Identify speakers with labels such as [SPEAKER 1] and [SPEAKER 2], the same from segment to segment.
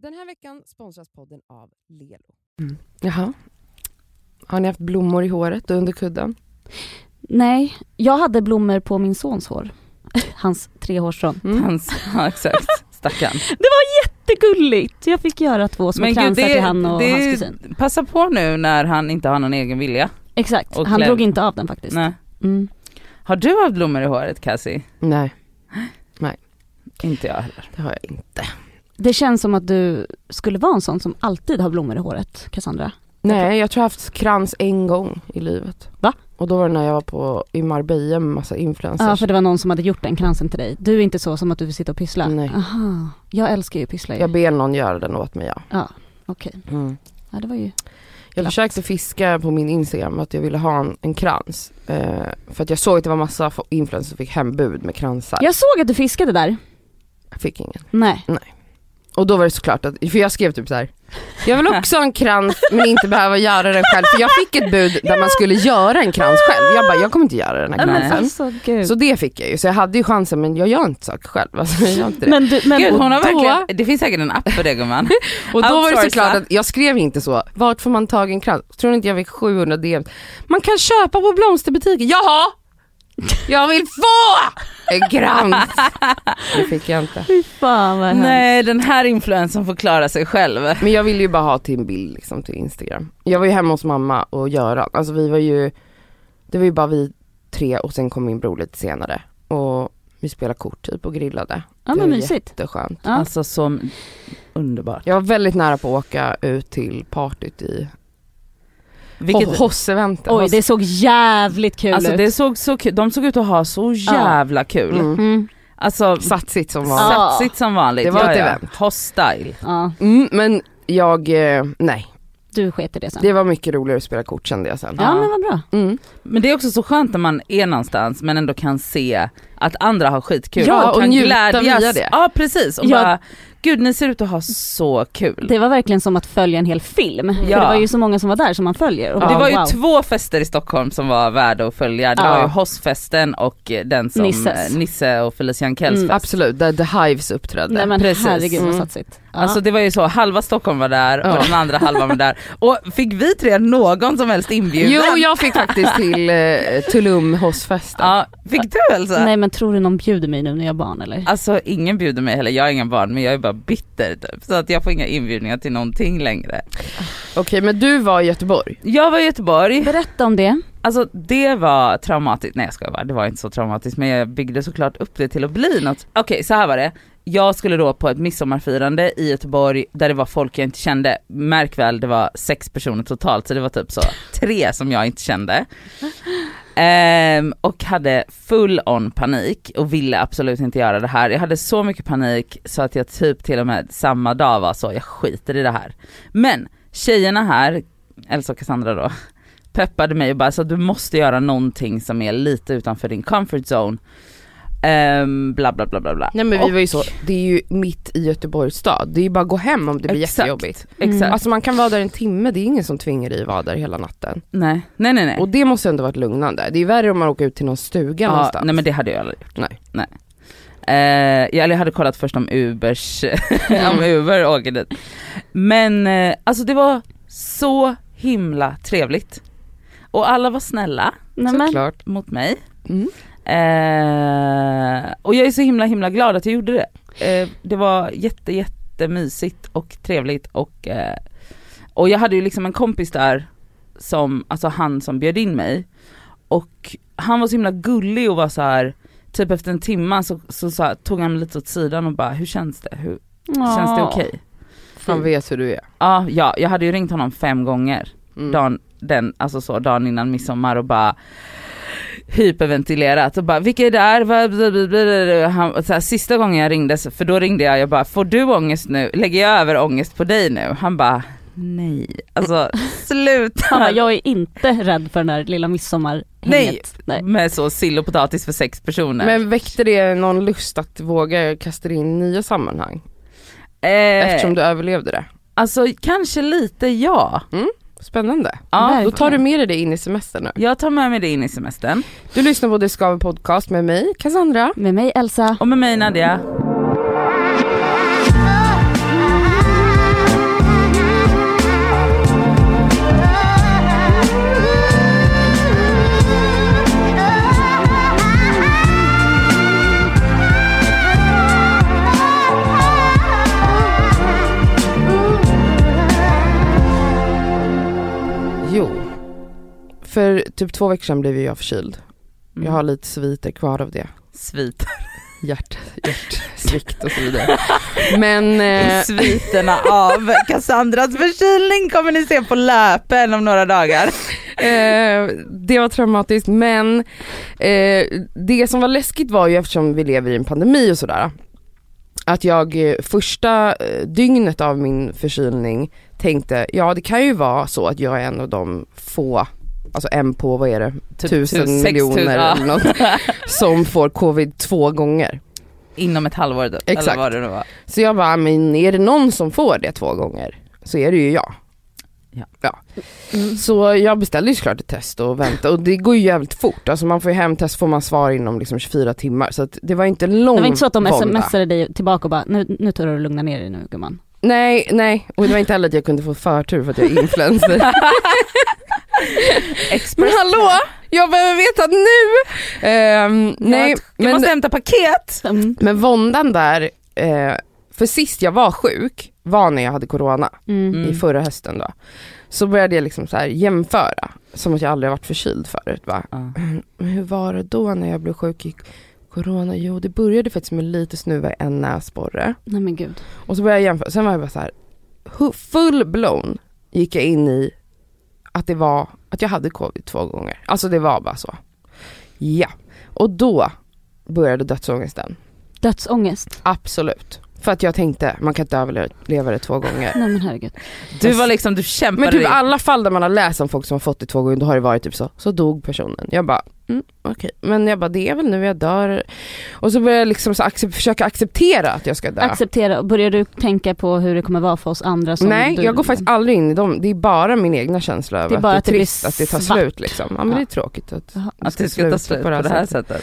[SPEAKER 1] Den här veckan sponsras podden av Lelo.
[SPEAKER 2] Jaha. Har ni haft blommor i håret och under kudden?
[SPEAKER 3] Nej, jag hade blommor på min sons hår. Hans trehårsstrån.
[SPEAKER 2] Mm.
[SPEAKER 4] Hans, ja exakt, stackarn.
[SPEAKER 3] Jättegulligt! Jag fick göra två små
[SPEAKER 4] Men gud,
[SPEAKER 3] kransar
[SPEAKER 4] det-
[SPEAKER 3] till han och
[SPEAKER 4] det-
[SPEAKER 3] hans kusin.
[SPEAKER 4] Passa på nu när han inte har någon egen vilja.
[SPEAKER 3] Exakt,
[SPEAKER 4] och
[SPEAKER 3] han
[SPEAKER 4] kläm.
[SPEAKER 3] drog inte av den faktiskt.
[SPEAKER 4] Nej.
[SPEAKER 3] Mm.
[SPEAKER 4] Har du haft blommor i håret Cassie?
[SPEAKER 2] Nej,
[SPEAKER 4] Inte jag heller.
[SPEAKER 2] det har jag inte.
[SPEAKER 3] Det känns som att du skulle vara en sån som alltid har blommor i håret, Cassandra.
[SPEAKER 2] Nej, jag tror jag har haft krans en gång i livet.
[SPEAKER 3] Va?
[SPEAKER 2] Och då var det när jag var på, i Marbella med massa influencers.
[SPEAKER 3] Ja, för det var någon som hade gjort den kransen till dig. Du är inte så som att du vill sitta och pyssla?
[SPEAKER 2] Nej.
[SPEAKER 3] Aha. Jag älskar ju att pyssla ju.
[SPEAKER 2] Jag ber någon göra den åt mig ja.
[SPEAKER 3] Ja, okej.
[SPEAKER 2] Mm.
[SPEAKER 3] Ja, det var ju...
[SPEAKER 2] Jag
[SPEAKER 3] Glatt.
[SPEAKER 2] försökte fiska på min Instagram att jag ville ha en, en krans. Eh, för att jag såg att det var massa influencers som fick hembud med kransar.
[SPEAKER 3] Jag såg att du fiskade där.
[SPEAKER 2] Jag fick ingen.
[SPEAKER 3] Nej.
[SPEAKER 2] Och då var det såklart att, för jag skrev typ så här. jag vill också ha en krans men inte behöva göra den själv. För jag fick ett bud där man skulle göra en krans själv. Jag bara, jag kommer inte göra den här kransen.
[SPEAKER 3] alltså.
[SPEAKER 2] Så det fick jag ju, så jag hade ju chansen men jag gör inte saker själv. Alltså, jag gör inte det.
[SPEAKER 3] men du, men
[SPEAKER 4] Gud, hon har
[SPEAKER 2] då-
[SPEAKER 4] verkligen, det finns säkert en app för det gumman.
[SPEAKER 2] och då var det såklart att jag skrev inte så, vart får man tag i en krans? Tror ni inte jag fick 700 DM? Man kan köpa på blomsterbutiken, jaha! Jag vill få en krans! Det fick jag inte.
[SPEAKER 3] Fy fan vad.
[SPEAKER 4] Nej den här influensen får klara sig själv.
[SPEAKER 2] Men jag ville ju bara ha till en bild liksom till Instagram. Jag var ju hemma hos mamma och Göran, alltså vi var ju, det var ju bara vi tre och sen kom min bror lite senare. Och vi spelade kort typ och grillade.
[SPEAKER 3] Ja
[SPEAKER 2] det
[SPEAKER 3] men
[SPEAKER 2] var
[SPEAKER 3] mysigt.
[SPEAKER 2] Jätteskönt.
[SPEAKER 3] Ja.
[SPEAKER 4] Alltså så underbart.
[SPEAKER 2] Jag var väldigt nära på att åka ut till partyt i
[SPEAKER 4] Vilket,
[SPEAKER 2] Ho- Hoss-eventen.
[SPEAKER 3] Oj det såg jävligt kul
[SPEAKER 4] alltså
[SPEAKER 3] ut.
[SPEAKER 4] det såg så kul, de såg ut att ha så jävla kul.
[SPEAKER 2] Mm.
[SPEAKER 3] Mm.
[SPEAKER 4] Alltså
[SPEAKER 2] Satsigt som var.
[SPEAKER 3] Ja.
[SPEAKER 4] satsigt som vanligt.
[SPEAKER 2] Det var
[SPEAKER 4] ja,
[SPEAKER 2] ett
[SPEAKER 4] ja.
[SPEAKER 2] event.
[SPEAKER 4] Hostile.
[SPEAKER 3] Ja,
[SPEAKER 2] Mm, men jag, eh, nej.
[SPEAKER 3] du sket det sen.
[SPEAKER 2] Det var mycket roligare att spela kort kände jag sen.
[SPEAKER 3] Ja men vad bra.
[SPEAKER 2] Mm.
[SPEAKER 4] Men det är också så skönt när man är någonstans men ändå kan se att andra har skitkul.
[SPEAKER 2] Ja, och
[SPEAKER 4] kan
[SPEAKER 2] njuta via det.
[SPEAKER 4] Ja precis och
[SPEAKER 3] Ja.
[SPEAKER 4] bara, gud ni ser ut att ha så kul.
[SPEAKER 3] Det var verkligen som att följa en hel film. För
[SPEAKER 4] Ja.
[SPEAKER 3] det var ju så många som var där som man följer. Och
[SPEAKER 4] det
[SPEAKER 3] bara,
[SPEAKER 4] var ju
[SPEAKER 3] wow.
[SPEAKER 4] två fester i Stockholm som var värda att följa. Det
[SPEAKER 3] Ja.
[SPEAKER 4] var ju Hossfesten och den som
[SPEAKER 3] Nisses.
[SPEAKER 4] eh, Nisse och Felician Kells
[SPEAKER 3] Mm,
[SPEAKER 4] fest.
[SPEAKER 2] Absolut, där The Hives uppträdde.
[SPEAKER 3] Nej men
[SPEAKER 4] Precis.
[SPEAKER 3] herregud vad
[SPEAKER 2] Mm.
[SPEAKER 3] satsigt. Ja.
[SPEAKER 4] Alltså det var ju så, halva Stockholm var där och
[SPEAKER 2] Ja.
[SPEAKER 4] den andra halvan var där. Och fick vi tre någon som helst inbjudan?
[SPEAKER 2] Jo, jag fick faktiskt till eh, Tulum Hossfesten.
[SPEAKER 4] Ja, fick du alltså?
[SPEAKER 3] Nej men tror du någon bjuder mig nu när jag har barn eller?
[SPEAKER 4] Alltså ingen bjuder mig heller, jag har inga barn men jag är bara bitter typ. Så att jag får inga inbjudningar till någonting längre.
[SPEAKER 2] Okej, men du var i Göteborg.
[SPEAKER 4] Jag var i Göteborg,
[SPEAKER 3] Berätta om det.
[SPEAKER 4] alltså det var traumatiskt, nej jag skojar bara, det var inte så traumatiskt men jag byggde såklart upp det till att bli något. Okej så här var det, jag skulle då på ett midsommarfirande i Göteborg där det var folk jag inte kände. Märk väl det var sex personer totalt så det var typ så tre som jag inte kände. Ehm, och hade full on panik och ville absolut inte göra det här. Jag hade så mycket panik så att jag typ till och med samma dag var så, jag skiter i det här. Men tjejerna här, Elsa och Cassandra då, peppade mig och bara så du måste göra någonting som är lite utanför din comfort zone. Ehm, bla bla bla bla bla.
[SPEAKER 2] Nej men vi
[SPEAKER 4] Och-
[SPEAKER 2] var ju så, det är ju mitt i Göteborgs stad. Det är ju bara att gå hem om det blir
[SPEAKER 4] Exakt.
[SPEAKER 2] jättejobbigt.
[SPEAKER 4] Exakt.
[SPEAKER 2] Alltså man kan vara där en timme, det är ingen som tvingar dig att vara där hela natten.
[SPEAKER 4] Nej, nej nej nej.
[SPEAKER 2] Och det måste ändå varit lugnande. Det är värre om man åker ut till någon stuga
[SPEAKER 4] ja,
[SPEAKER 2] någonstans.
[SPEAKER 4] nej men det hade jag aldrig gjort.
[SPEAKER 2] Nej.
[SPEAKER 4] nej. Eh, jag, hade kollat först om Ubers, om Uber åker dit. Men eh, alltså det var så himla trevligt. Och alla var snälla
[SPEAKER 2] Såklart.
[SPEAKER 4] mot mig.
[SPEAKER 2] Mm.
[SPEAKER 4] Eh, och jag är så himla himla glad att jag gjorde det. Eh, det var jätte jättemysigt och trevligt och, eh, och jag hade ju liksom en kompis där som, alltså han som bjöd in mig och han var så himla gullig och var så här typ efter en timma så, så, så här, tog han mig lite åt sidan och bara hur känns det? Hur, känns det okej?
[SPEAKER 2] Han vet hur du är.
[SPEAKER 4] Ja, ja, jag hade ju ringt honom fem gånger
[SPEAKER 2] Mm.
[SPEAKER 4] dagen, den, alltså så, dagen innan midsommar och bara hyperventilerat och bara vilka är där? Han, så här, sista gången jag ringde, för då ringde jag, jag bara får du ångest nu? Lägger jag över ångest på dig nu? Han bara nej, alltså sluta.
[SPEAKER 3] Han bara, jag är inte rädd för den där lilla midsommarhänget. Nej.
[SPEAKER 4] Med så sill och potatis för sex personer.
[SPEAKER 2] Men väckte det någon lust att våga kasta in nya sammanhang?
[SPEAKER 4] eh,
[SPEAKER 2] Eftersom du överlevde det.
[SPEAKER 4] Alltså kanske lite ja.
[SPEAKER 2] Spännande.
[SPEAKER 4] ja
[SPEAKER 2] Då tar du med dig det in i semestern nu.
[SPEAKER 4] jag tar med mig det in i semestern.
[SPEAKER 2] Du lyssnar på Det Skaver Podcast med mig, Cassandra.
[SPEAKER 3] Med mig Elsa.
[SPEAKER 4] Och med mig Nadia.
[SPEAKER 2] För typ två veckor sedan blev jag förkyld.
[SPEAKER 4] Mm.
[SPEAKER 2] Jag har lite sviter kvar av det.
[SPEAKER 4] Svit.
[SPEAKER 2] Hjärt, hjärtsvikt och så vidare. Men eh,
[SPEAKER 4] Sviterna av Cassandras förkylning kommer ni se på löpen om några dagar.
[SPEAKER 2] eh, det var traumatiskt men eh, det som var läskigt var ju eftersom vi lever i en pandemi och sådär. Att jag eh, första eh, dygnet av min förkylning tänkte, ja det kan ju vara så att jag är en av de få, alltså en på vad är det,
[SPEAKER 4] Typ
[SPEAKER 2] tusen miljoner
[SPEAKER 4] tusen, ja.
[SPEAKER 2] eller något, som får covid två gånger.
[SPEAKER 4] Inom ett halvår typ,
[SPEAKER 2] Exakt.
[SPEAKER 4] eller vad det nu var.
[SPEAKER 2] Så jag bara, men är det någon som får det två gånger så är det ju jag.
[SPEAKER 4] Ja.
[SPEAKER 3] Mm.
[SPEAKER 2] Så jag beställde ju såklart ett test och väntade och det går ju jävligt fort. Alltså man får ju hem test får man svar inom liksom 24 timmar så att det var inte lång
[SPEAKER 3] Det var inte så att de
[SPEAKER 2] vånda.
[SPEAKER 3] smsade dig tillbaka och bara, nu, nu tar du och lugna ner dig nu gumman.
[SPEAKER 2] Nej, nej och det var inte heller att jag kunde få förtur för att jag är influencer. men hallå, jag behöver veta nu! Ehm, nej,
[SPEAKER 4] jag,
[SPEAKER 2] men,
[SPEAKER 4] måste hämta paket.
[SPEAKER 3] Mm.
[SPEAKER 2] men våndan där, eh, för sist jag var sjuk var när jag hade corona.
[SPEAKER 3] Mm.
[SPEAKER 4] Mm.
[SPEAKER 2] i förra hösten då. Så började jag liksom så här jämföra, som att jag aldrig har varit förkyld förut. Va? Men hur var det då när jag blev sjuk corona? Jo det började faktiskt med lite snuva i en näsborre.
[SPEAKER 3] Nej men gud.
[SPEAKER 2] Och så började jag jämföra, sen var jag bara så här, full blown gick jag in i att det var, att jag hade covid två gånger. Alltså det var bara så. Ja, och då började dödsångesten.
[SPEAKER 3] Dödsångest.
[SPEAKER 2] Absolut. För att jag tänkte, man kan inte överleva det två gånger.
[SPEAKER 3] Nej men herregud.
[SPEAKER 4] Du var liksom, du kämpade
[SPEAKER 2] Men typ
[SPEAKER 4] dig.
[SPEAKER 2] alla fall där man har läst om folk som har fått det två gånger, då har det varit typ så, så dog personen. Jag bara, mm, okej. Men jag bara, det är väl nu jag dör. Och så började jag liksom så accep- försöka acceptera att jag ska dö.
[SPEAKER 3] Acceptera, börjar du tänka på hur det kommer vara för oss andra som
[SPEAKER 2] Nej,
[SPEAKER 3] du,
[SPEAKER 2] jag går faktiskt aldrig in i dem. Det är bara min egna känsla över
[SPEAKER 3] Det är
[SPEAKER 2] att
[SPEAKER 3] bara
[SPEAKER 2] det är
[SPEAKER 3] att det
[SPEAKER 2] trist att det tar
[SPEAKER 3] svart.
[SPEAKER 2] slut liksom. Ja men
[SPEAKER 3] Ja.
[SPEAKER 2] det är tråkigt att,
[SPEAKER 3] Jaha.
[SPEAKER 2] det
[SPEAKER 4] Att det ska ta slut på det här sättet.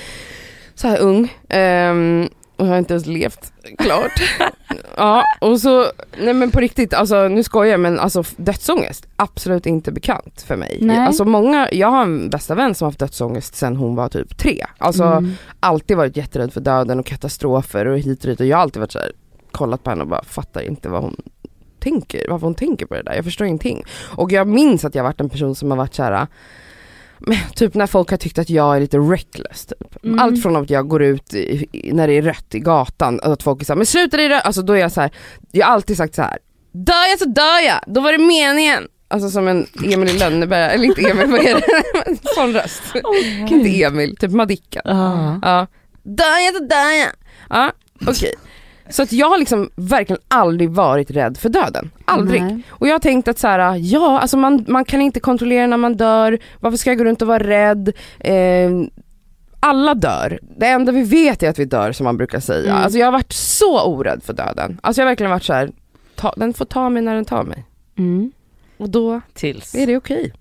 [SPEAKER 2] Så här ung. ehm, och jag har inte ens levt klart. ja, och så, nej men på riktigt, alltså nu skojar jag men alltså dödsångest, absolut inte bekant för mig.
[SPEAKER 3] Nej.
[SPEAKER 2] Alltså många, jag har en bästa vän som har haft dödsångest sen hon var typ tre. Alltså
[SPEAKER 3] Mm.
[SPEAKER 2] alltid varit jätterädd för döden och katastrofer och hit och dit och jag har alltid varit så här, kollat på henne och bara fattar inte vad hon tänker, varför hon tänker på det där. Jag förstår ingenting. Och jag minns att jag varit en person som har varit så här. men Typ när folk har tyckt att jag är lite reckless typ.
[SPEAKER 3] Mm.
[SPEAKER 2] Allt från att jag går ut i, i, när det är rött i gatan och att folk är såhär, men sluta det är rött, alltså då är jag så här. jag har alltid sagt så här. dör jag så dör jag, då var det meningen. Alltså som en Emil i Lönneberga, eller inte Emil, vad är det? Sån röst. inte Emil, typ Madicken.
[SPEAKER 3] Ja.
[SPEAKER 2] Ja. Dör jag så dör jag. Ja, okej. Så att jag har liksom verkligen aldrig varit rädd för döden. Aldrig.
[SPEAKER 3] Nej.
[SPEAKER 2] Och jag har tänkt att så här, ja alltså man, man kan inte kontrollera när man dör, varför ska jag gå runt och vara rädd? Eh, alla dör. Det enda vi vet är att vi dör som man brukar säga.
[SPEAKER 3] Mm.
[SPEAKER 2] Alltså jag har varit så orädd för döden. Alltså jag har verkligen varit så här, ta, den får ta mig när den tar mig.
[SPEAKER 3] Mm.
[SPEAKER 2] Och då
[SPEAKER 4] Tills.
[SPEAKER 2] är det okej.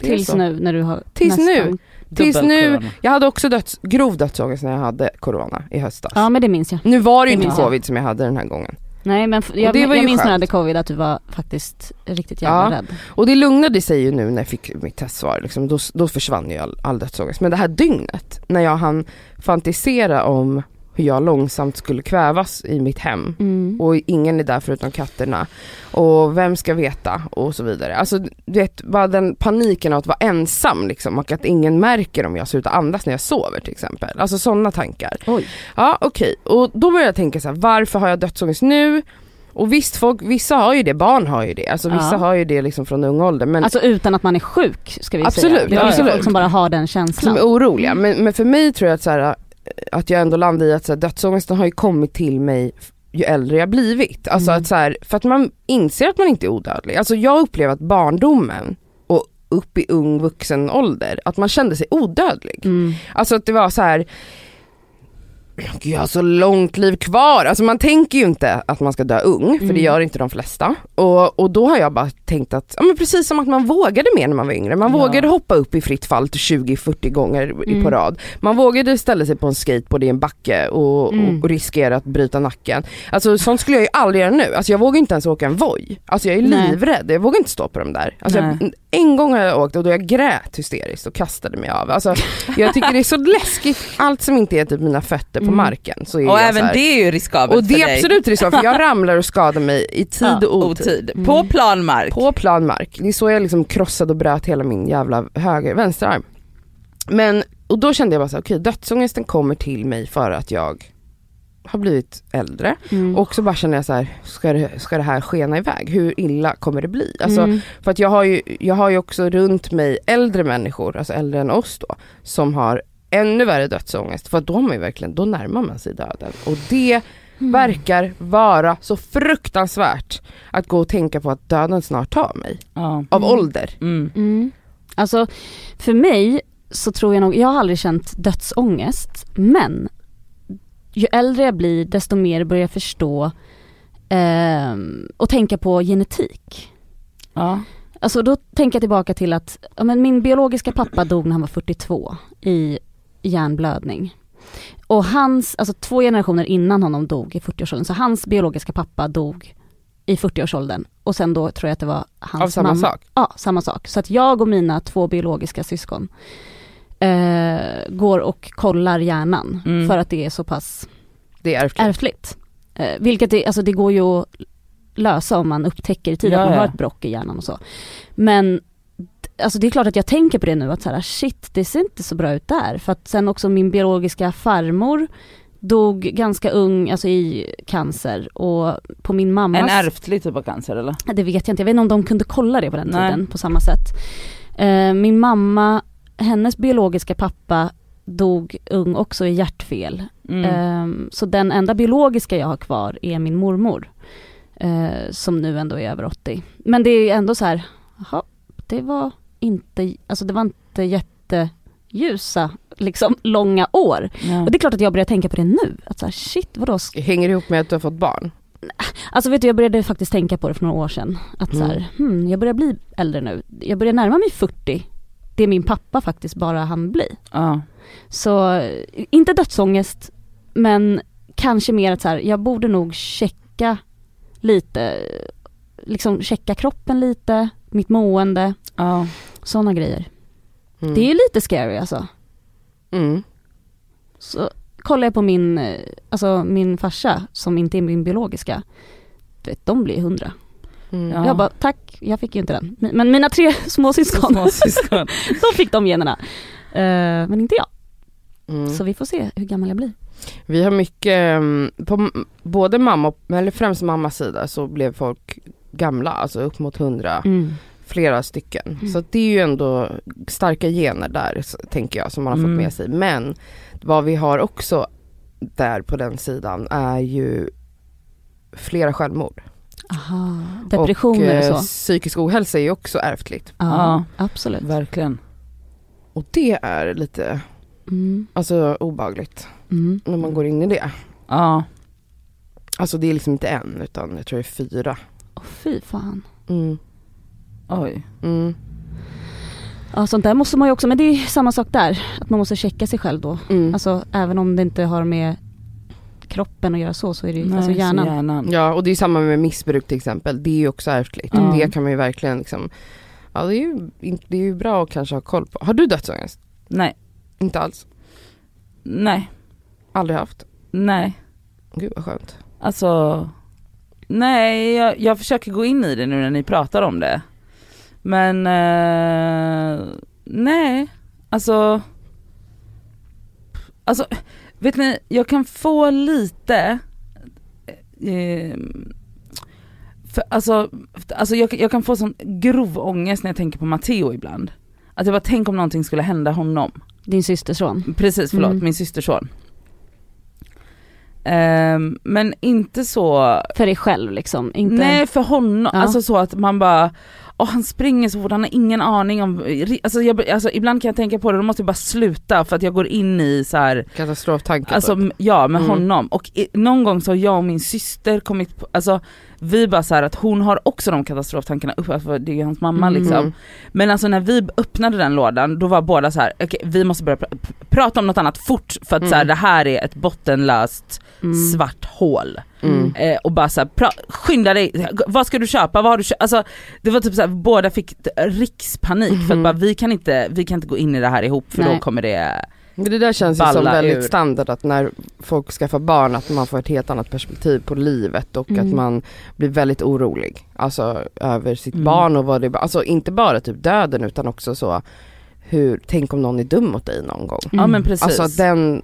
[SPEAKER 2] Är
[SPEAKER 3] Tills nu när du har
[SPEAKER 2] Tills
[SPEAKER 3] nästan.
[SPEAKER 2] nu. Tills nu, jag hade också döds, grov dödsångest när jag hade corona i höstas.
[SPEAKER 3] Ja men det minns jag.
[SPEAKER 2] Nu var det ju
[SPEAKER 3] Det
[SPEAKER 2] inte
[SPEAKER 3] minns jag.
[SPEAKER 2] covid som jag hade den här gången.
[SPEAKER 3] Nej men jag,
[SPEAKER 2] det var
[SPEAKER 3] jag
[SPEAKER 2] ju
[SPEAKER 3] minns när jag hade covid att du var faktiskt riktigt jävla
[SPEAKER 2] Ja.
[SPEAKER 3] rädd.
[SPEAKER 2] Och det lugnade sig ju nu när jag fick mitt testsvar, liksom. då, då försvann ju all, all dödsångest. Men det här dygnet, när jag hann fantisera om hur jag långsamt skulle kvävas i mitt hem
[SPEAKER 3] Mm.
[SPEAKER 2] och ingen är där förutom katterna och vem ska veta och så vidare. Alltså du vet, bara den paniken av att vara ensam liksom och att ingen märker om jag slutar andas när jag sover till exempel. Alltså sådana tankar.
[SPEAKER 3] Oj.
[SPEAKER 2] Ja okej, och då började jag tänka så här: varför har jag dödsångest nu? Och visst, folk, vissa har ju det, barn har ju det, alltså vissa
[SPEAKER 3] Ja.
[SPEAKER 2] har ju det liksom från ung ålder men
[SPEAKER 3] Alltså utan att man är sjuk ska vi
[SPEAKER 2] Absolut,
[SPEAKER 3] säga. Det
[SPEAKER 2] ja,
[SPEAKER 3] finns
[SPEAKER 2] absolut.
[SPEAKER 3] folk som bara har den
[SPEAKER 2] som
[SPEAKER 3] känslan.
[SPEAKER 2] är oroliga. Men, men för mig tror jag att, så här, att jag ändå landar i att så här, dödsångesten har ju kommit till mig ju äldre jag blivit. Alltså
[SPEAKER 3] Mm.
[SPEAKER 2] att så här, för att man inser att man inte är odödlig. Alltså jag upplever att barndomen och upp i ung vuxen ålder, att man kände sig odödlig.
[SPEAKER 3] Mm.
[SPEAKER 2] Alltså att det var så här. Gud, jag har så långt liv kvar. Alltså man tänker ju inte att man ska dö ung, för det
[SPEAKER 3] Mm.
[SPEAKER 2] gör inte de flesta. Och, och då har jag bara tänkt att, ja men precis som att man vågade mer när man var yngre. Man
[SPEAKER 4] Ja.
[SPEAKER 2] vågade hoppa upp i fritt fall till 20-40 gånger
[SPEAKER 3] Mm.
[SPEAKER 2] på rad. Man vågade ställa sig på en skateboard i en backe och,
[SPEAKER 3] Mm.
[SPEAKER 2] och, riskera att bryta nacken. Alltså sånt skulle jag ju aldrig göra nu. Alltså jag vågar inte ens åka en Voi. Alltså jag är
[SPEAKER 3] Nej.
[SPEAKER 2] livrädd, jag vågar inte stå på dem där. Alltså jag, en gång har jag åkt och då jag grät hysteriskt och kastade mig av. Alltså jag tycker det är så läskigt, allt som inte är typ mina fötter på
[SPEAKER 3] Mm.
[SPEAKER 2] marken så är
[SPEAKER 4] Och
[SPEAKER 2] jag
[SPEAKER 4] även
[SPEAKER 2] så här,
[SPEAKER 4] det är ju riskabelt
[SPEAKER 2] Och det
[SPEAKER 4] för
[SPEAKER 2] är
[SPEAKER 4] dig.
[SPEAKER 2] absolut riskabelt för jag ramlar och skadar mig i tid
[SPEAKER 3] Ja,
[SPEAKER 2] och otid.
[SPEAKER 4] otid.
[SPEAKER 3] Mm.
[SPEAKER 4] På planmark.
[SPEAKER 2] På plan mark. Det är så jag liksom krossade och bröt hela min jävla höger, vänsterarm. Men, och då kände jag bara så här, okej dödsångesten kommer till mig för att jag har blivit äldre.
[SPEAKER 3] Mm.
[SPEAKER 2] Och så bara känner jag så här, ska det, ska det här skena iväg? Hur illa kommer det bli? Alltså,
[SPEAKER 3] Mm.
[SPEAKER 2] För att jag har, ju, jag har ju också runt mig äldre människor, alltså äldre än oss då, som har ännu värre dödsångest. För då, man ju verkligen, då närmar man sig döden. Och det
[SPEAKER 3] Mm.
[SPEAKER 2] verkar vara så fruktansvärt att gå och tänka på att döden snart tar mig.
[SPEAKER 4] Ja.
[SPEAKER 2] Av
[SPEAKER 3] Mm.
[SPEAKER 2] ålder.
[SPEAKER 4] Mm.
[SPEAKER 3] Mm. Alltså för mig så tror jag nog, jag har aldrig känt dödsångest men ju äldre jag blir desto mer börjar jag förstå ehm, och tänka på genetik.
[SPEAKER 4] Ja.
[SPEAKER 3] Alltså då tänker jag tillbaka till att ja, men min biologiska pappa dog när han var 42 i hjärnblödning. Och hans, alltså två generationer innan honom dog i 40-årsåldern, så hans biologiska pappa dog i 40-årsåldern och sen då tror jag att det var hans
[SPEAKER 2] Av samma
[SPEAKER 3] mamma.
[SPEAKER 2] sak.
[SPEAKER 3] Ja, samma sak. Så att jag och mina två biologiska syskon eh, går och kollar hjärnan
[SPEAKER 4] Mm.
[SPEAKER 3] för att det är så pass
[SPEAKER 2] Det är ärftligt.
[SPEAKER 3] ärftligt. Eh, vilket det, alltså det går ju att lösa om man upptäcker i tid
[SPEAKER 4] Ja,
[SPEAKER 3] att man har ett brock i hjärnan och så. Men alltså det är klart att jag tänker på det nu att så här, shit det ser inte så bra ut där. För att sen också min biologiska farmor dog ganska ung, alltså i cancer och på min mammas
[SPEAKER 4] En ärftlig typ av cancer eller?
[SPEAKER 3] det vet jag inte, jag vet inte om de kunde kolla det på den
[SPEAKER 4] Nej.
[SPEAKER 3] tiden på samma sätt. Eh, min mamma, hennes biologiska pappa dog ung också i hjärtfel.
[SPEAKER 4] Mm.
[SPEAKER 3] Eh, så den enda biologiska jag har kvar är min mormor. Eh, som nu ändå är över 80. Men det är ändå så här, jaha, det var inte, alltså det var inte jätteljusa, liksom långa år.
[SPEAKER 4] ja.
[SPEAKER 3] Och det är klart att jag börjar tänka på det nu. Att så här, shit, vadå,
[SPEAKER 2] Hänger det ihop med att du har fått barn?
[SPEAKER 3] Alltså vet du, jag började faktiskt tänka på det för några år sedan. Att så här, hmm, jag börjar bli äldre nu. Jag börjar närma mig 40. Det min pappa faktiskt bara han bli.
[SPEAKER 4] Ja.
[SPEAKER 3] Så inte dödsångest, men kanske mer att så här, jag borde nog checka lite, liksom checka kroppen lite, mitt mående,
[SPEAKER 4] Ja.
[SPEAKER 3] Sådana grejer.
[SPEAKER 2] Mm.
[SPEAKER 3] Det är ju lite scary alltså.
[SPEAKER 2] Mm.
[SPEAKER 3] Så kollar jag på min, eh, alltså min farsa som inte är min biologiska, du vet, de blir hundra.
[SPEAKER 2] Mm.
[SPEAKER 4] Ja.
[SPEAKER 3] Jag bara, tack, jag fick ju inte den. Men- mina tre småsyskon,
[SPEAKER 4] Småsyskon.
[SPEAKER 3] de fick de generna. Eh, men inte jag.
[SPEAKER 2] Mm.
[SPEAKER 3] Så vi får se hur gammal jag blir.
[SPEAKER 2] Vi har mycket, mm, på både mamma, och- eller främst mammas sida så blev folk gamla, alltså upp mot hundra, flera stycken.
[SPEAKER 3] Mm.
[SPEAKER 2] Så det är ju ändå starka gener där tänker jag som man har
[SPEAKER 4] Mm.
[SPEAKER 2] fått med sig. Men vad vi har också där på den sidan är ju flera självmord.
[SPEAKER 3] Aha, depressioner och,
[SPEAKER 2] och eh,
[SPEAKER 3] så.
[SPEAKER 2] psykisk ohälsa är ju också ärftligt.
[SPEAKER 3] Ja,
[SPEAKER 4] Ja.
[SPEAKER 3] absolut.
[SPEAKER 4] Verkligen.
[SPEAKER 2] Och det är lite,
[SPEAKER 3] Mm.
[SPEAKER 2] alltså obagligt
[SPEAKER 3] Mm.
[SPEAKER 2] när man går in i det.
[SPEAKER 4] Ja.
[SPEAKER 2] Alltså det är liksom inte en utan jag tror det är fyra.
[SPEAKER 3] Åh fy fan.
[SPEAKER 2] Mm.
[SPEAKER 4] Oj.
[SPEAKER 2] Mm.
[SPEAKER 3] Ja sånt där måste man ju också, men det är samma sak där. Att man måste checka sig själv då.
[SPEAKER 2] Mm.
[SPEAKER 3] Alltså även om det inte har med kroppen att göra så, så är det ju alltså
[SPEAKER 4] Nej, så
[SPEAKER 3] hjärnan.
[SPEAKER 4] hjärnan.
[SPEAKER 2] Ja och det är samma med missbruk till exempel, det är ju också ärftligt.
[SPEAKER 4] Mm.
[SPEAKER 2] Det kan man ju verkligen liksom, ja det är ju, det är ju bra att kanske ha koll på. Har du dödsångest?
[SPEAKER 4] Nej.
[SPEAKER 2] Inte alls?
[SPEAKER 4] Nej.
[SPEAKER 2] Aldrig haft?
[SPEAKER 4] Nej.
[SPEAKER 2] Gud vad skönt.
[SPEAKER 4] Alltså, nej jag, jag försöker gå in i det nu när ni pratar om det. Men eh, nej, alltså, alltså vet ni, jag kan få lite, eh, för, alltså, alltså jag, jag kan få sån grov ångest när jag tänker på Matteo ibland. Att jag bara tänk om någonting skulle hända honom.
[SPEAKER 3] Din systers son.
[SPEAKER 4] Precis, förlåt,
[SPEAKER 3] Mm.
[SPEAKER 4] min systerson. Ehm, men inte så,
[SPEAKER 3] För dig själv liksom. Inte...
[SPEAKER 4] nej för honom,
[SPEAKER 3] Ja.
[SPEAKER 4] alltså så att man bara, åh han springer så fort, han har ingen aning om, alltså, jag, alltså ibland kan jag tänka på det, då måste jag bara sluta för att jag går in i så här,
[SPEAKER 2] Katastroftankar
[SPEAKER 4] alltså
[SPEAKER 2] typ.
[SPEAKER 4] ja med
[SPEAKER 2] Mm.
[SPEAKER 4] honom. Och i, någon gång så har jag och min syster kommit på, alltså vi bara så här att hon har också de katastroftankarna uppe, för det är ju hans mamma
[SPEAKER 3] Mm.
[SPEAKER 4] liksom.
[SPEAKER 2] Mm.
[SPEAKER 4] Men alltså när vi öppnade den lådan, då var båda så här: okej vi måste börja pr- pr- prata om något annat fort för att så här,
[SPEAKER 2] Mm.
[SPEAKER 4] det här är ett bottenlöst
[SPEAKER 3] Mm.
[SPEAKER 4] svart hål.
[SPEAKER 2] Mm.
[SPEAKER 4] Eh, och bara såhär, skynda dig, vad ska du köpa, vad har du köpt? Alltså det var typ såhär, båda fick rikspanik för att
[SPEAKER 2] Mhm.
[SPEAKER 4] bara vi kan inte, vi kan inte gå in i det här ihop för då
[SPEAKER 3] Nej.
[SPEAKER 4] kommer det,
[SPEAKER 2] det där känns ju som väldigt
[SPEAKER 4] ur.
[SPEAKER 2] standard att när folk skaffar barn att man får ett helt annat perspektiv på livet och
[SPEAKER 3] Mm.
[SPEAKER 2] att man blir väldigt orolig. Alltså över sitt
[SPEAKER 4] Mm.
[SPEAKER 2] barn och vad det, alltså inte bara typ döden utan också så hur, tänk om någon är dum mot dig någon gång.
[SPEAKER 4] Ja men precis.
[SPEAKER 2] Alltså den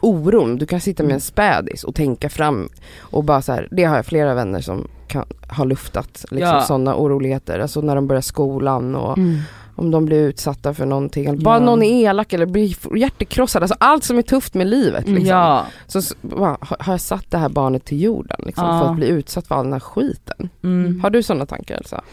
[SPEAKER 2] oron, du kan sitta med en spädis och tänka fram och bara så här, det har jag flera vänner som kan, har luftat liksom
[SPEAKER 4] Ja.
[SPEAKER 2] sådana oroligheter, alltså när de börjar skolan och
[SPEAKER 3] Mm.
[SPEAKER 2] om de blir utsatta för någonting, eller bara
[SPEAKER 4] Ja.
[SPEAKER 2] någon är elak eller blir hjärtekrossad, alltså allt som är tufft med livet liksom.
[SPEAKER 4] Ja.
[SPEAKER 2] Så bara, har har jag satt det här barnet till jorden liksom,
[SPEAKER 4] Ja.
[SPEAKER 2] för att bli utsatt för all den här skiten?
[SPEAKER 4] Mm.
[SPEAKER 2] Har du sådana tankar Elsa?
[SPEAKER 3] Alltså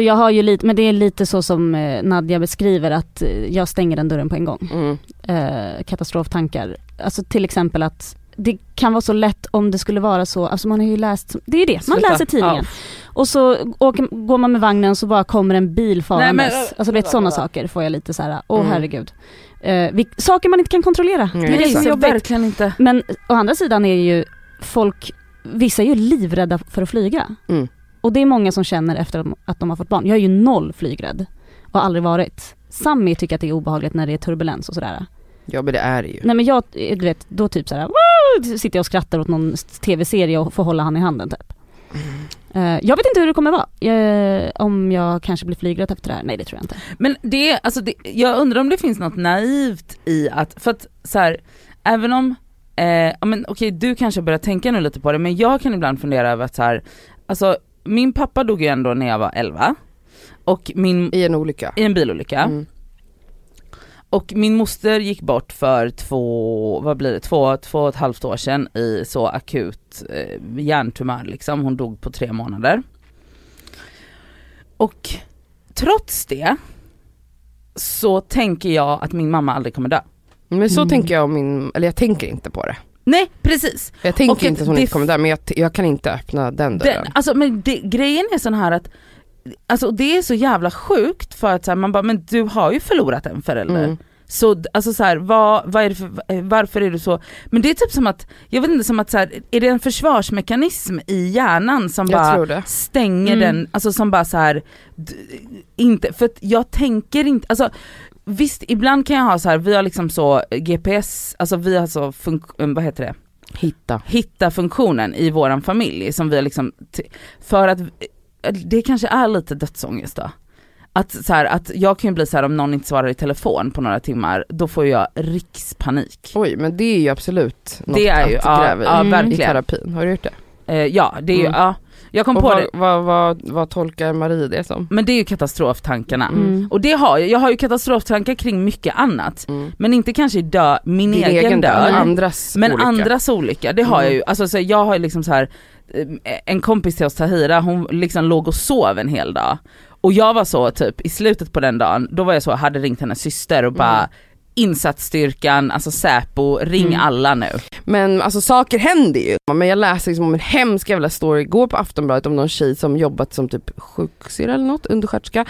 [SPEAKER 3] jag har ju lite, men det är lite så som eh, Nadja beskriver att eh, jag stänger den dörren på en gång.
[SPEAKER 2] Mm.
[SPEAKER 3] Eh, katastroftankar. Alltså till exempel att det kan vara så lätt om det skulle vara så, alltså man har ju läst, det är det, man
[SPEAKER 4] Sluta.
[SPEAKER 3] läser tidningen.
[SPEAKER 4] Ja.
[SPEAKER 3] Och så åker, går man med vagnen så bara kommer en bil farandes.
[SPEAKER 4] Nej, men-
[SPEAKER 3] alltså du vet sådana saker får jag lite så här. åh
[SPEAKER 2] Mm.
[SPEAKER 3] herregud. Eh, vi, saker man inte kan kontrollera.
[SPEAKER 2] Mm,
[SPEAKER 3] det är så
[SPEAKER 4] Nej,
[SPEAKER 3] jobbigt.
[SPEAKER 4] verkligen inte.
[SPEAKER 3] Men å andra sidan är ju folk, vissa är ju livrädda för att flyga.
[SPEAKER 2] Mm.
[SPEAKER 3] Och det är många som känner efter att de har fått barn. Jag är ju noll flygrädd och har aldrig varit. Sammy tycker att det är obehagligt när det är turbulens och sådär.
[SPEAKER 2] Ja men det är det ju.
[SPEAKER 3] Nej men jag, du vet, då typ såhär, "Woo!" sitter jag och skrattar åt någon tv-serie och får hålla han i handen typ. Eh, jag vet inte hur det kommer vara. Eh, om jag kanske blir flygrädd efter det här. Nej det tror jag inte.
[SPEAKER 4] Men det, alltså det, jag undrar om det finns något naivt i att, för att så här, även om, eh, ja men okej du kanske börjar tänka nu lite på det men jag kan ibland fundera över att så här, alltså min pappa dog ju ändå när jag var 11 och min,
[SPEAKER 2] I en olycka.
[SPEAKER 4] i en bilolycka.
[SPEAKER 2] Mm.
[SPEAKER 4] Och min moster gick bort för två, vad blir det, två, två och ett halvt år sedan i så akut eh, hjärntumör liksom, hon dog på tre månader. Och trots det så tänker jag att min mamma aldrig kommer dö.
[SPEAKER 2] Men så
[SPEAKER 3] Mm.
[SPEAKER 2] tänker jag om min, eller jag tänker inte på det.
[SPEAKER 4] Nej precis.
[SPEAKER 2] Jag tänker
[SPEAKER 4] Och
[SPEAKER 2] inte hon
[SPEAKER 4] det-
[SPEAKER 2] inte kommer där men jag, jag kan inte öppna den dörren.
[SPEAKER 4] Den, alltså men det, grejen är sån här att Alltså det är så jävla sjukt för att så här, man bara, men du har ju förlorat en förälder.
[SPEAKER 2] Mm.
[SPEAKER 4] Så alltså så här, vad, vad är det för, varför är du så, men det är typ som att, jag vet inte som att så här, är det en försvarsmekanism i hjärnan som
[SPEAKER 2] Jag
[SPEAKER 4] bara stänger
[SPEAKER 3] Mm.
[SPEAKER 4] den, alltså som bara så här, inte, för att jag tänker inte, alltså visst ibland kan jag ha så här, vi har liksom så GPS, alltså vi har så, funk- vad heter det?
[SPEAKER 2] Hitta.
[SPEAKER 4] hitta funktionen i våran familj som vi har liksom, för att det kanske är lite dödsångest då. Att, så här, att jag kan ju bli så här om någon inte svarar i telefon på några timmar, då får jag rikspanik.
[SPEAKER 2] Oj men det är ju absolut något
[SPEAKER 4] Det är ju,
[SPEAKER 2] att
[SPEAKER 4] ja,
[SPEAKER 2] gräva i.
[SPEAKER 4] ja
[SPEAKER 3] Mm.
[SPEAKER 2] I terapin, har du gjort det?
[SPEAKER 4] Eh, ja det är ju,
[SPEAKER 2] Mm.
[SPEAKER 4] ja. Jag kom
[SPEAKER 2] Och
[SPEAKER 4] på
[SPEAKER 2] vad,
[SPEAKER 4] det,
[SPEAKER 2] vad, vad, vad tolkar Marie det som?
[SPEAKER 4] men det är ju katastroftankarna.
[SPEAKER 2] Mm.
[SPEAKER 4] Och det har jag, jag har ju katastroftankar kring mycket annat.
[SPEAKER 2] Mm.
[SPEAKER 4] Men inte kanske dö, min
[SPEAKER 2] Din
[SPEAKER 4] egen, död.
[SPEAKER 2] andras
[SPEAKER 4] Men
[SPEAKER 2] olycka.
[SPEAKER 4] andras olycka, det har jag
[SPEAKER 2] Mm.
[SPEAKER 4] ju. Alltså så jag har ju liksom så här eh, en kompis till oss Tahira, hon liksom låg och sov en hel dag. Och jag var så typ i slutet på den dagen, då var jag så, hade ringt hennes syster och bara
[SPEAKER 2] Mm.
[SPEAKER 4] Insatsstyrkan, alltså Säpo, ring
[SPEAKER 2] Mm.
[SPEAKER 4] alla nu.
[SPEAKER 2] Men alltså saker händer ju. Men jag läste liksom om en hemsk jävla story igår på Aftonbladet om någon tjej som jobbat som typ sjuksyrra eller något, undersköterska.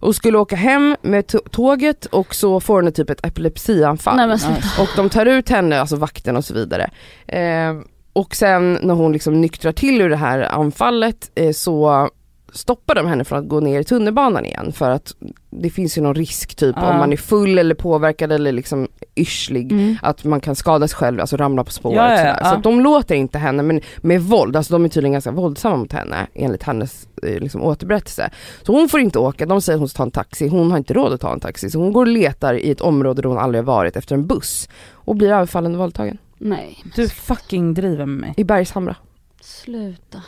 [SPEAKER 2] Och skulle åka hem med tå- tåget och så får hon typ ett epilepsianfall.
[SPEAKER 3] Nej.
[SPEAKER 2] Och de tar ut henne, alltså vakten och så vidare. Eh, och sen när hon liksom nyktrar till ur det här anfallet eh, så stoppar de henne från att gå ner i tunnelbanan igen för att det finns ju någon risk typ
[SPEAKER 4] Ja.
[SPEAKER 2] om man är full eller påverkad eller liksom yrslig
[SPEAKER 3] Mm.
[SPEAKER 2] att man kan skada sig själv, alltså ramla på spåret
[SPEAKER 4] Ja, ja,
[SPEAKER 2] sådär.
[SPEAKER 4] ja.
[SPEAKER 2] Så att de låter inte henne men med våld, alltså de är tydligen ganska våldsamma mot henne enligt hennes eh, liksom, återberättelse. Så hon får inte åka, de säger att hon ska ta en taxi, hon har inte råd att ta en taxi så hon går och letar i ett område där hon aldrig har varit efter en buss och blir överfallen och våldtagen
[SPEAKER 3] Nej, men
[SPEAKER 4] Du fucking driver med mig.
[SPEAKER 2] i Bergshamra.
[SPEAKER 3] sluta.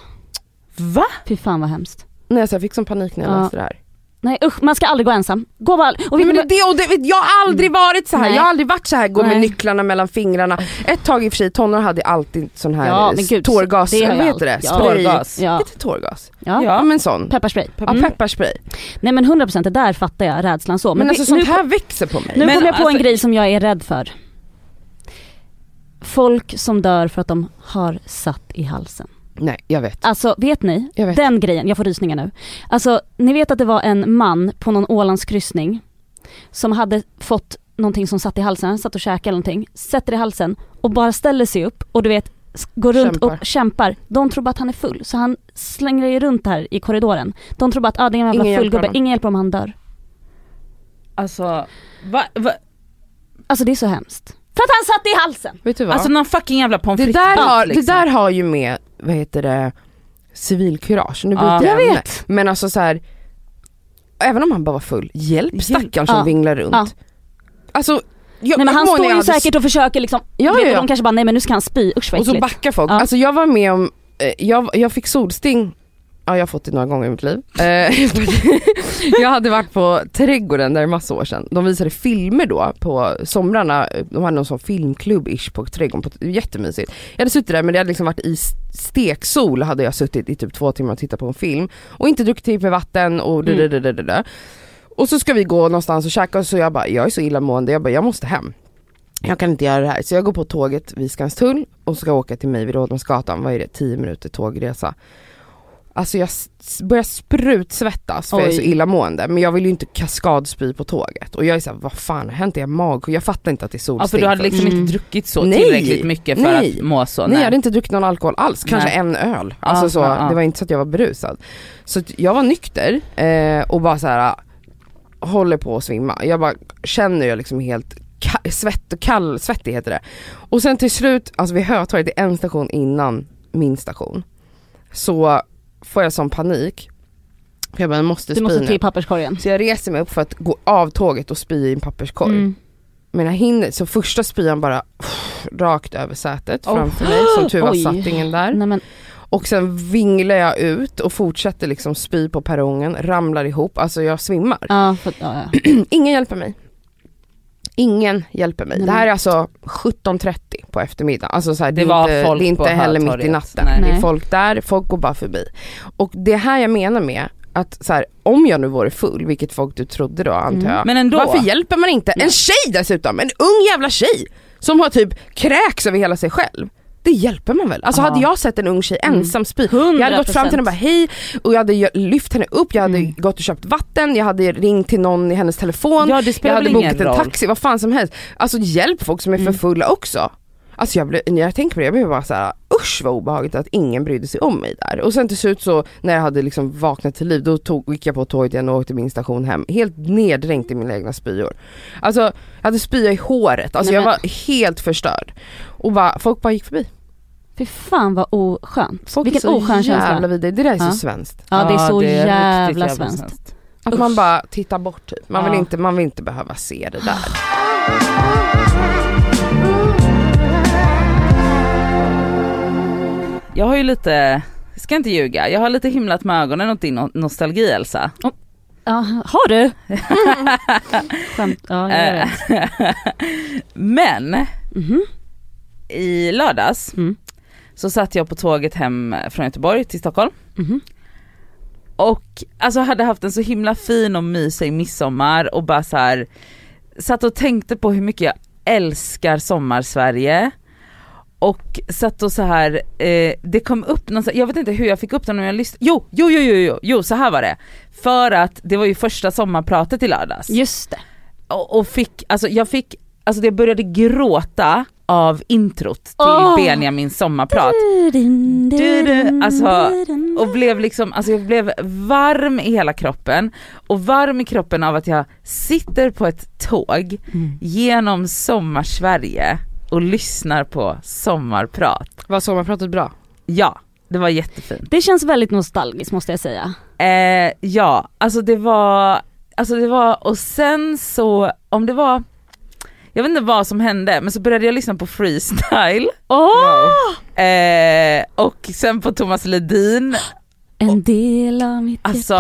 [SPEAKER 4] Va?
[SPEAKER 3] Fy fan vad hemskt.
[SPEAKER 2] Nej, alltså jag fick sån panik när jag
[SPEAKER 3] Ja.
[SPEAKER 2] läste det här.
[SPEAKER 3] Nej usch, man ska aldrig gå ensam. Gå bara, och vet
[SPEAKER 2] men det, och det, jag har aldrig varit så här.
[SPEAKER 3] Nej.
[SPEAKER 2] jag har aldrig varit så här gå med
[SPEAKER 3] Nej.
[SPEAKER 2] nycklarna mellan fingrarna. Ett tag i och för sig, tonår hade alltid sån här
[SPEAKER 3] Ja, men gud,
[SPEAKER 2] tårgas,
[SPEAKER 3] det
[SPEAKER 2] vad heter det?
[SPEAKER 3] Ja.
[SPEAKER 2] Spray.
[SPEAKER 4] Tårgas.
[SPEAKER 3] Ja,
[SPEAKER 2] Heter det tårgas?
[SPEAKER 3] ja.
[SPEAKER 2] Ja men sån.
[SPEAKER 3] pepparspray.
[SPEAKER 2] Ja,
[SPEAKER 3] Mm.
[SPEAKER 2] pepparspray.
[SPEAKER 3] Nej men 100% det där fattar jag, rädslan så.
[SPEAKER 2] Men,
[SPEAKER 3] Men,
[SPEAKER 2] alltså
[SPEAKER 3] vi-
[SPEAKER 2] sånt
[SPEAKER 3] nu,
[SPEAKER 2] här växer på mig.
[SPEAKER 3] nu
[SPEAKER 4] Men
[SPEAKER 3] kommer jag på
[SPEAKER 4] alltså-
[SPEAKER 3] en grej som jag är rädd för. Folk som dör för att de har satt i halsen.
[SPEAKER 2] Nej jag vet.
[SPEAKER 3] Alltså vet ni,
[SPEAKER 2] Jag vet.
[SPEAKER 3] den grejen, jag får rysningar nu. Alltså ni vet att det var en man på någon Ålandskryssning som hade fått någonting som satt i halsen, han satt och käkade någonting, sätter i halsen och bara ställer sig upp och du vet går runt
[SPEAKER 2] Kämpar.
[SPEAKER 3] och kämpar. De tror bara att han är full så han slänger ju runt här i korridoren. De tror bara att ah, det är en jävla
[SPEAKER 2] Ingen
[SPEAKER 3] full gubbe,
[SPEAKER 2] honom.
[SPEAKER 3] ingen hjälper om han dör.
[SPEAKER 4] Alltså, va, va?
[SPEAKER 3] Alltså det är så hemskt. För att han satt i halsen.
[SPEAKER 2] Vet du vad?
[SPEAKER 4] Alltså någon fucking jävla pommes
[SPEAKER 2] det,
[SPEAKER 4] frites
[SPEAKER 2] där har,
[SPEAKER 4] liksom.
[SPEAKER 2] det där har ju med, vad heter det, civilkurage. Nu
[SPEAKER 4] Ja.
[SPEAKER 2] byter
[SPEAKER 3] Jag
[SPEAKER 2] ämne.
[SPEAKER 3] vet.
[SPEAKER 2] Men alltså så här. även om han bara var full, hjälp stackaren som
[SPEAKER 3] Ja.
[SPEAKER 2] vinglar runt.
[SPEAKER 3] Ja.
[SPEAKER 2] Alltså, jag,
[SPEAKER 3] Nej men han står ju
[SPEAKER 2] hade
[SPEAKER 3] säkert och försöker liksom,
[SPEAKER 2] Ja,
[SPEAKER 3] vet
[SPEAKER 2] ja, ja.
[SPEAKER 3] de kanske bara nej men nu ska han spy, usch vad
[SPEAKER 2] Och så backar folk.
[SPEAKER 3] Ja.
[SPEAKER 2] Alltså jag var med om, eh, jag, jag fick solsting, ja jag har fått det några gånger i mitt liv. Eh, jag hade varit på Trädgården där massa år sedan. De visade filmer då på somrarna, de hade någon sån filmklubb-ish på Trädgården, på, jättemysigt. Jag hade suttit där men det hade liksom varit i steksol hade jag suttit i typ två timmar och tittat på en film. Och inte druckit tillräckligt med vatten och
[SPEAKER 3] Mm.
[SPEAKER 2] det, det, det, det. Och så ska vi gå någonstans och käka och så jag bara, jag är så illamående, jag bara, jag måste hem. Jag kan inte göra det här. Så jag går på tåget vid Skanstull och ska åka till mig vid Rådmansgatan, vad är det, 10 minuter tågresa. Alltså jag börjar sprutsvettas för jag är så
[SPEAKER 3] Oj.
[SPEAKER 2] illamående men jag vill ju inte kaskadspy på tåget. Och jag är såhär, vad fan har hänt? Är jag magsjuk? Jag fattar inte att det är solsting.
[SPEAKER 4] Ja för du hade liksom
[SPEAKER 3] Mm.
[SPEAKER 4] inte druckit så
[SPEAKER 2] Nej.
[SPEAKER 4] tillräckligt mycket för
[SPEAKER 2] Nej.
[SPEAKER 4] att må så.
[SPEAKER 2] Nej jag hade inte druckit någon alkohol alls, kanske
[SPEAKER 4] Nej.
[SPEAKER 2] en öl.
[SPEAKER 4] Ja,
[SPEAKER 2] Alltså så,
[SPEAKER 4] ja, ja.
[SPEAKER 2] det var inte så att jag var berusad. Så jag var nykter eh, och bara så här håller på att svimma. Jag bara känner jag liksom helt svett och kallsvettig heter det. Och sen till slut, alltså vid Hötorget, det är en station innan min station. Så får jag sån panik. För jag bara, jag måste
[SPEAKER 3] Du
[SPEAKER 2] spy
[SPEAKER 3] måste
[SPEAKER 2] nu.
[SPEAKER 3] till papperskorgen.
[SPEAKER 2] Så jag reser mig upp för att gå av tåget och spy i en papperskorg.
[SPEAKER 3] Mm.
[SPEAKER 2] Men jag hinner, så första spyan bara pff, rakt över sätet
[SPEAKER 3] Oh.
[SPEAKER 2] framför mig. Som tur var
[SPEAKER 3] Oj.
[SPEAKER 2] satt ingen där.
[SPEAKER 3] Nej men
[SPEAKER 2] Och sen vinglar jag ut och fortsätter liksom spy på perrongen, ramlar ihop, alltså jag svimmar.
[SPEAKER 3] ja, för, ja, ja.
[SPEAKER 2] Ingen hjälper mig. Ingen hjälper mig.
[SPEAKER 3] Nej,
[SPEAKER 2] Det här är alltså 17.30 på eftermiddagen. Alltså så här, det,
[SPEAKER 4] Det
[SPEAKER 2] är
[SPEAKER 4] var
[SPEAKER 2] inte,
[SPEAKER 4] folk
[SPEAKER 2] det är inte heller mitt i natten.
[SPEAKER 4] Nej.
[SPEAKER 2] Det är folk där, folk går bara förbi. Och det här jag menar med att så här, om jag nu vore full, vilket folk du trodde då antar
[SPEAKER 3] Mm.
[SPEAKER 2] jag.
[SPEAKER 4] Men ändå.
[SPEAKER 2] Varför hjälper man inte en tjej dessutom? En ung jävla tjej som har typ kräks över hela sig själv. Det hjälper man väl? Alltså
[SPEAKER 4] Ja.
[SPEAKER 2] hade jag sett en ung tjej
[SPEAKER 3] Mm.
[SPEAKER 2] ensam spy, jag hade gått fram till henne och bara hej och jag hade lyft henne upp, jag hade
[SPEAKER 3] Mm.
[SPEAKER 2] gått och köpt vatten, jag hade ringt till någon i hennes telefon,
[SPEAKER 4] Ja
[SPEAKER 2] jag hade bokat en
[SPEAKER 4] roll.
[SPEAKER 2] taxi, vad fan som helst. Alltså hjälp folk som är för
[SPEAKER 3] Mm.
[SPEAKER 2] fulla också. Alltså jag, blev, när jag tänker på det, jag blev bara såhär usch vad obehagligt att ingen brydde sig om mig där. Och sen till slut så när jag hade liksom vaknat till liv då tog, gick jag på tåget igen och åkte min station hem. Helt neddränkt i mina egna spyor. Alltså jag hade spya i håret, alltså
[SPEAKER 3] Nej,
[SPEAKER 2] jag
[SPEAKER 3] men-
[SPEAKER 2] var helt förstörd. Och bara, folk bara gick förbi.
[SPEAKER 3] Fy fan vad oskönt.
[SPEAKER 2] Folk
[SPEAKER 3] Vilken
[SPEAKER 2] är så
[SPEAKER 3] oskön
[SPEAKER 2] jävla
[SPEAKER 3] känsla.
[SPEAKER 2] vidriga, det där är
[SPEAKER 3] Ja.
[SPEAKER 2] så svenskt.
[SPEAKER 3] Ja det är så
[SPEAKER 4] riktigt
[SPEAKER 3] jävla svenskt.
[SPEAKER 2] Att
[SPEAKER 3] Usch.
[SPEAKER 2] man bara tittar bort typ. Man, vill
[SPEAKER 4] Ja.
[SPEAKER 2] inte, man vill inte behöva se det där.
[SPEAKER 4] Jag har ju lite, ska inte ljuga, jag har lite himlat med ögonen åt din no- nostalgi Elsa.
[SPEAKER 3] Ja, har du? Skämt, ja jag det.
[SPEAKER 4] Men
[SPEAKER 3] Mhm.
[SPEAKER 4] i lördags
[SPEAKER 3] Mm.
[SPEAKER 4] Så satt jag på tåget hem från Göteborg till Stockholm
[SPEAKER 3] Mhm.
[SPEAKER 4] och alltså hade haft en så himla fin och mysig midsommar och bara så här satt och tänkte på hur mycket jag älskar sommarsverige och satt och så här, eh, det kom upp någon, så- jag vet inte hur jag fick upp den men jag lyssnade, jo, jo, jo, jo, jo, jo, så här var det. För att det var ju första sommarpratet i lördags
[SPEAKER 3] Just det.
[SPEAKER 4] och, och fick, alltså jag fick, alltså jag började gråta av introt till
[SPEAKER 3] Åh.
[SPEAKER 4] Benjamins sommarprat. Alltså, och blev liksom, alltså jag blev varm i hela kroppen och varm i kroppen av att jag sitter på ett tåg
[SPEAKER 3] Mm.
[SPEAKER 4] genom sommarsverige och lyssnar på sommarprat.
[SPEAKER 2] Var sommarpratet bra?
[SPEAKER 4] Ja, det var jättefint.
[SPEAKER 3] Det känns väldigt nostalgiskt måste jag säga.
[SPEAKER 4] Eh, ja, alltså det var, alltså det var, och sen så, om det var, jag vet inte vad som hände, men så började jag lyssna på freestyle,
[SPEAKER 3] Åh!
[SPEAKER 4] eh, och sen på Thomas Ledin,
[SPEAKER 3] En del av mitt
[SPEAKER 4] alltså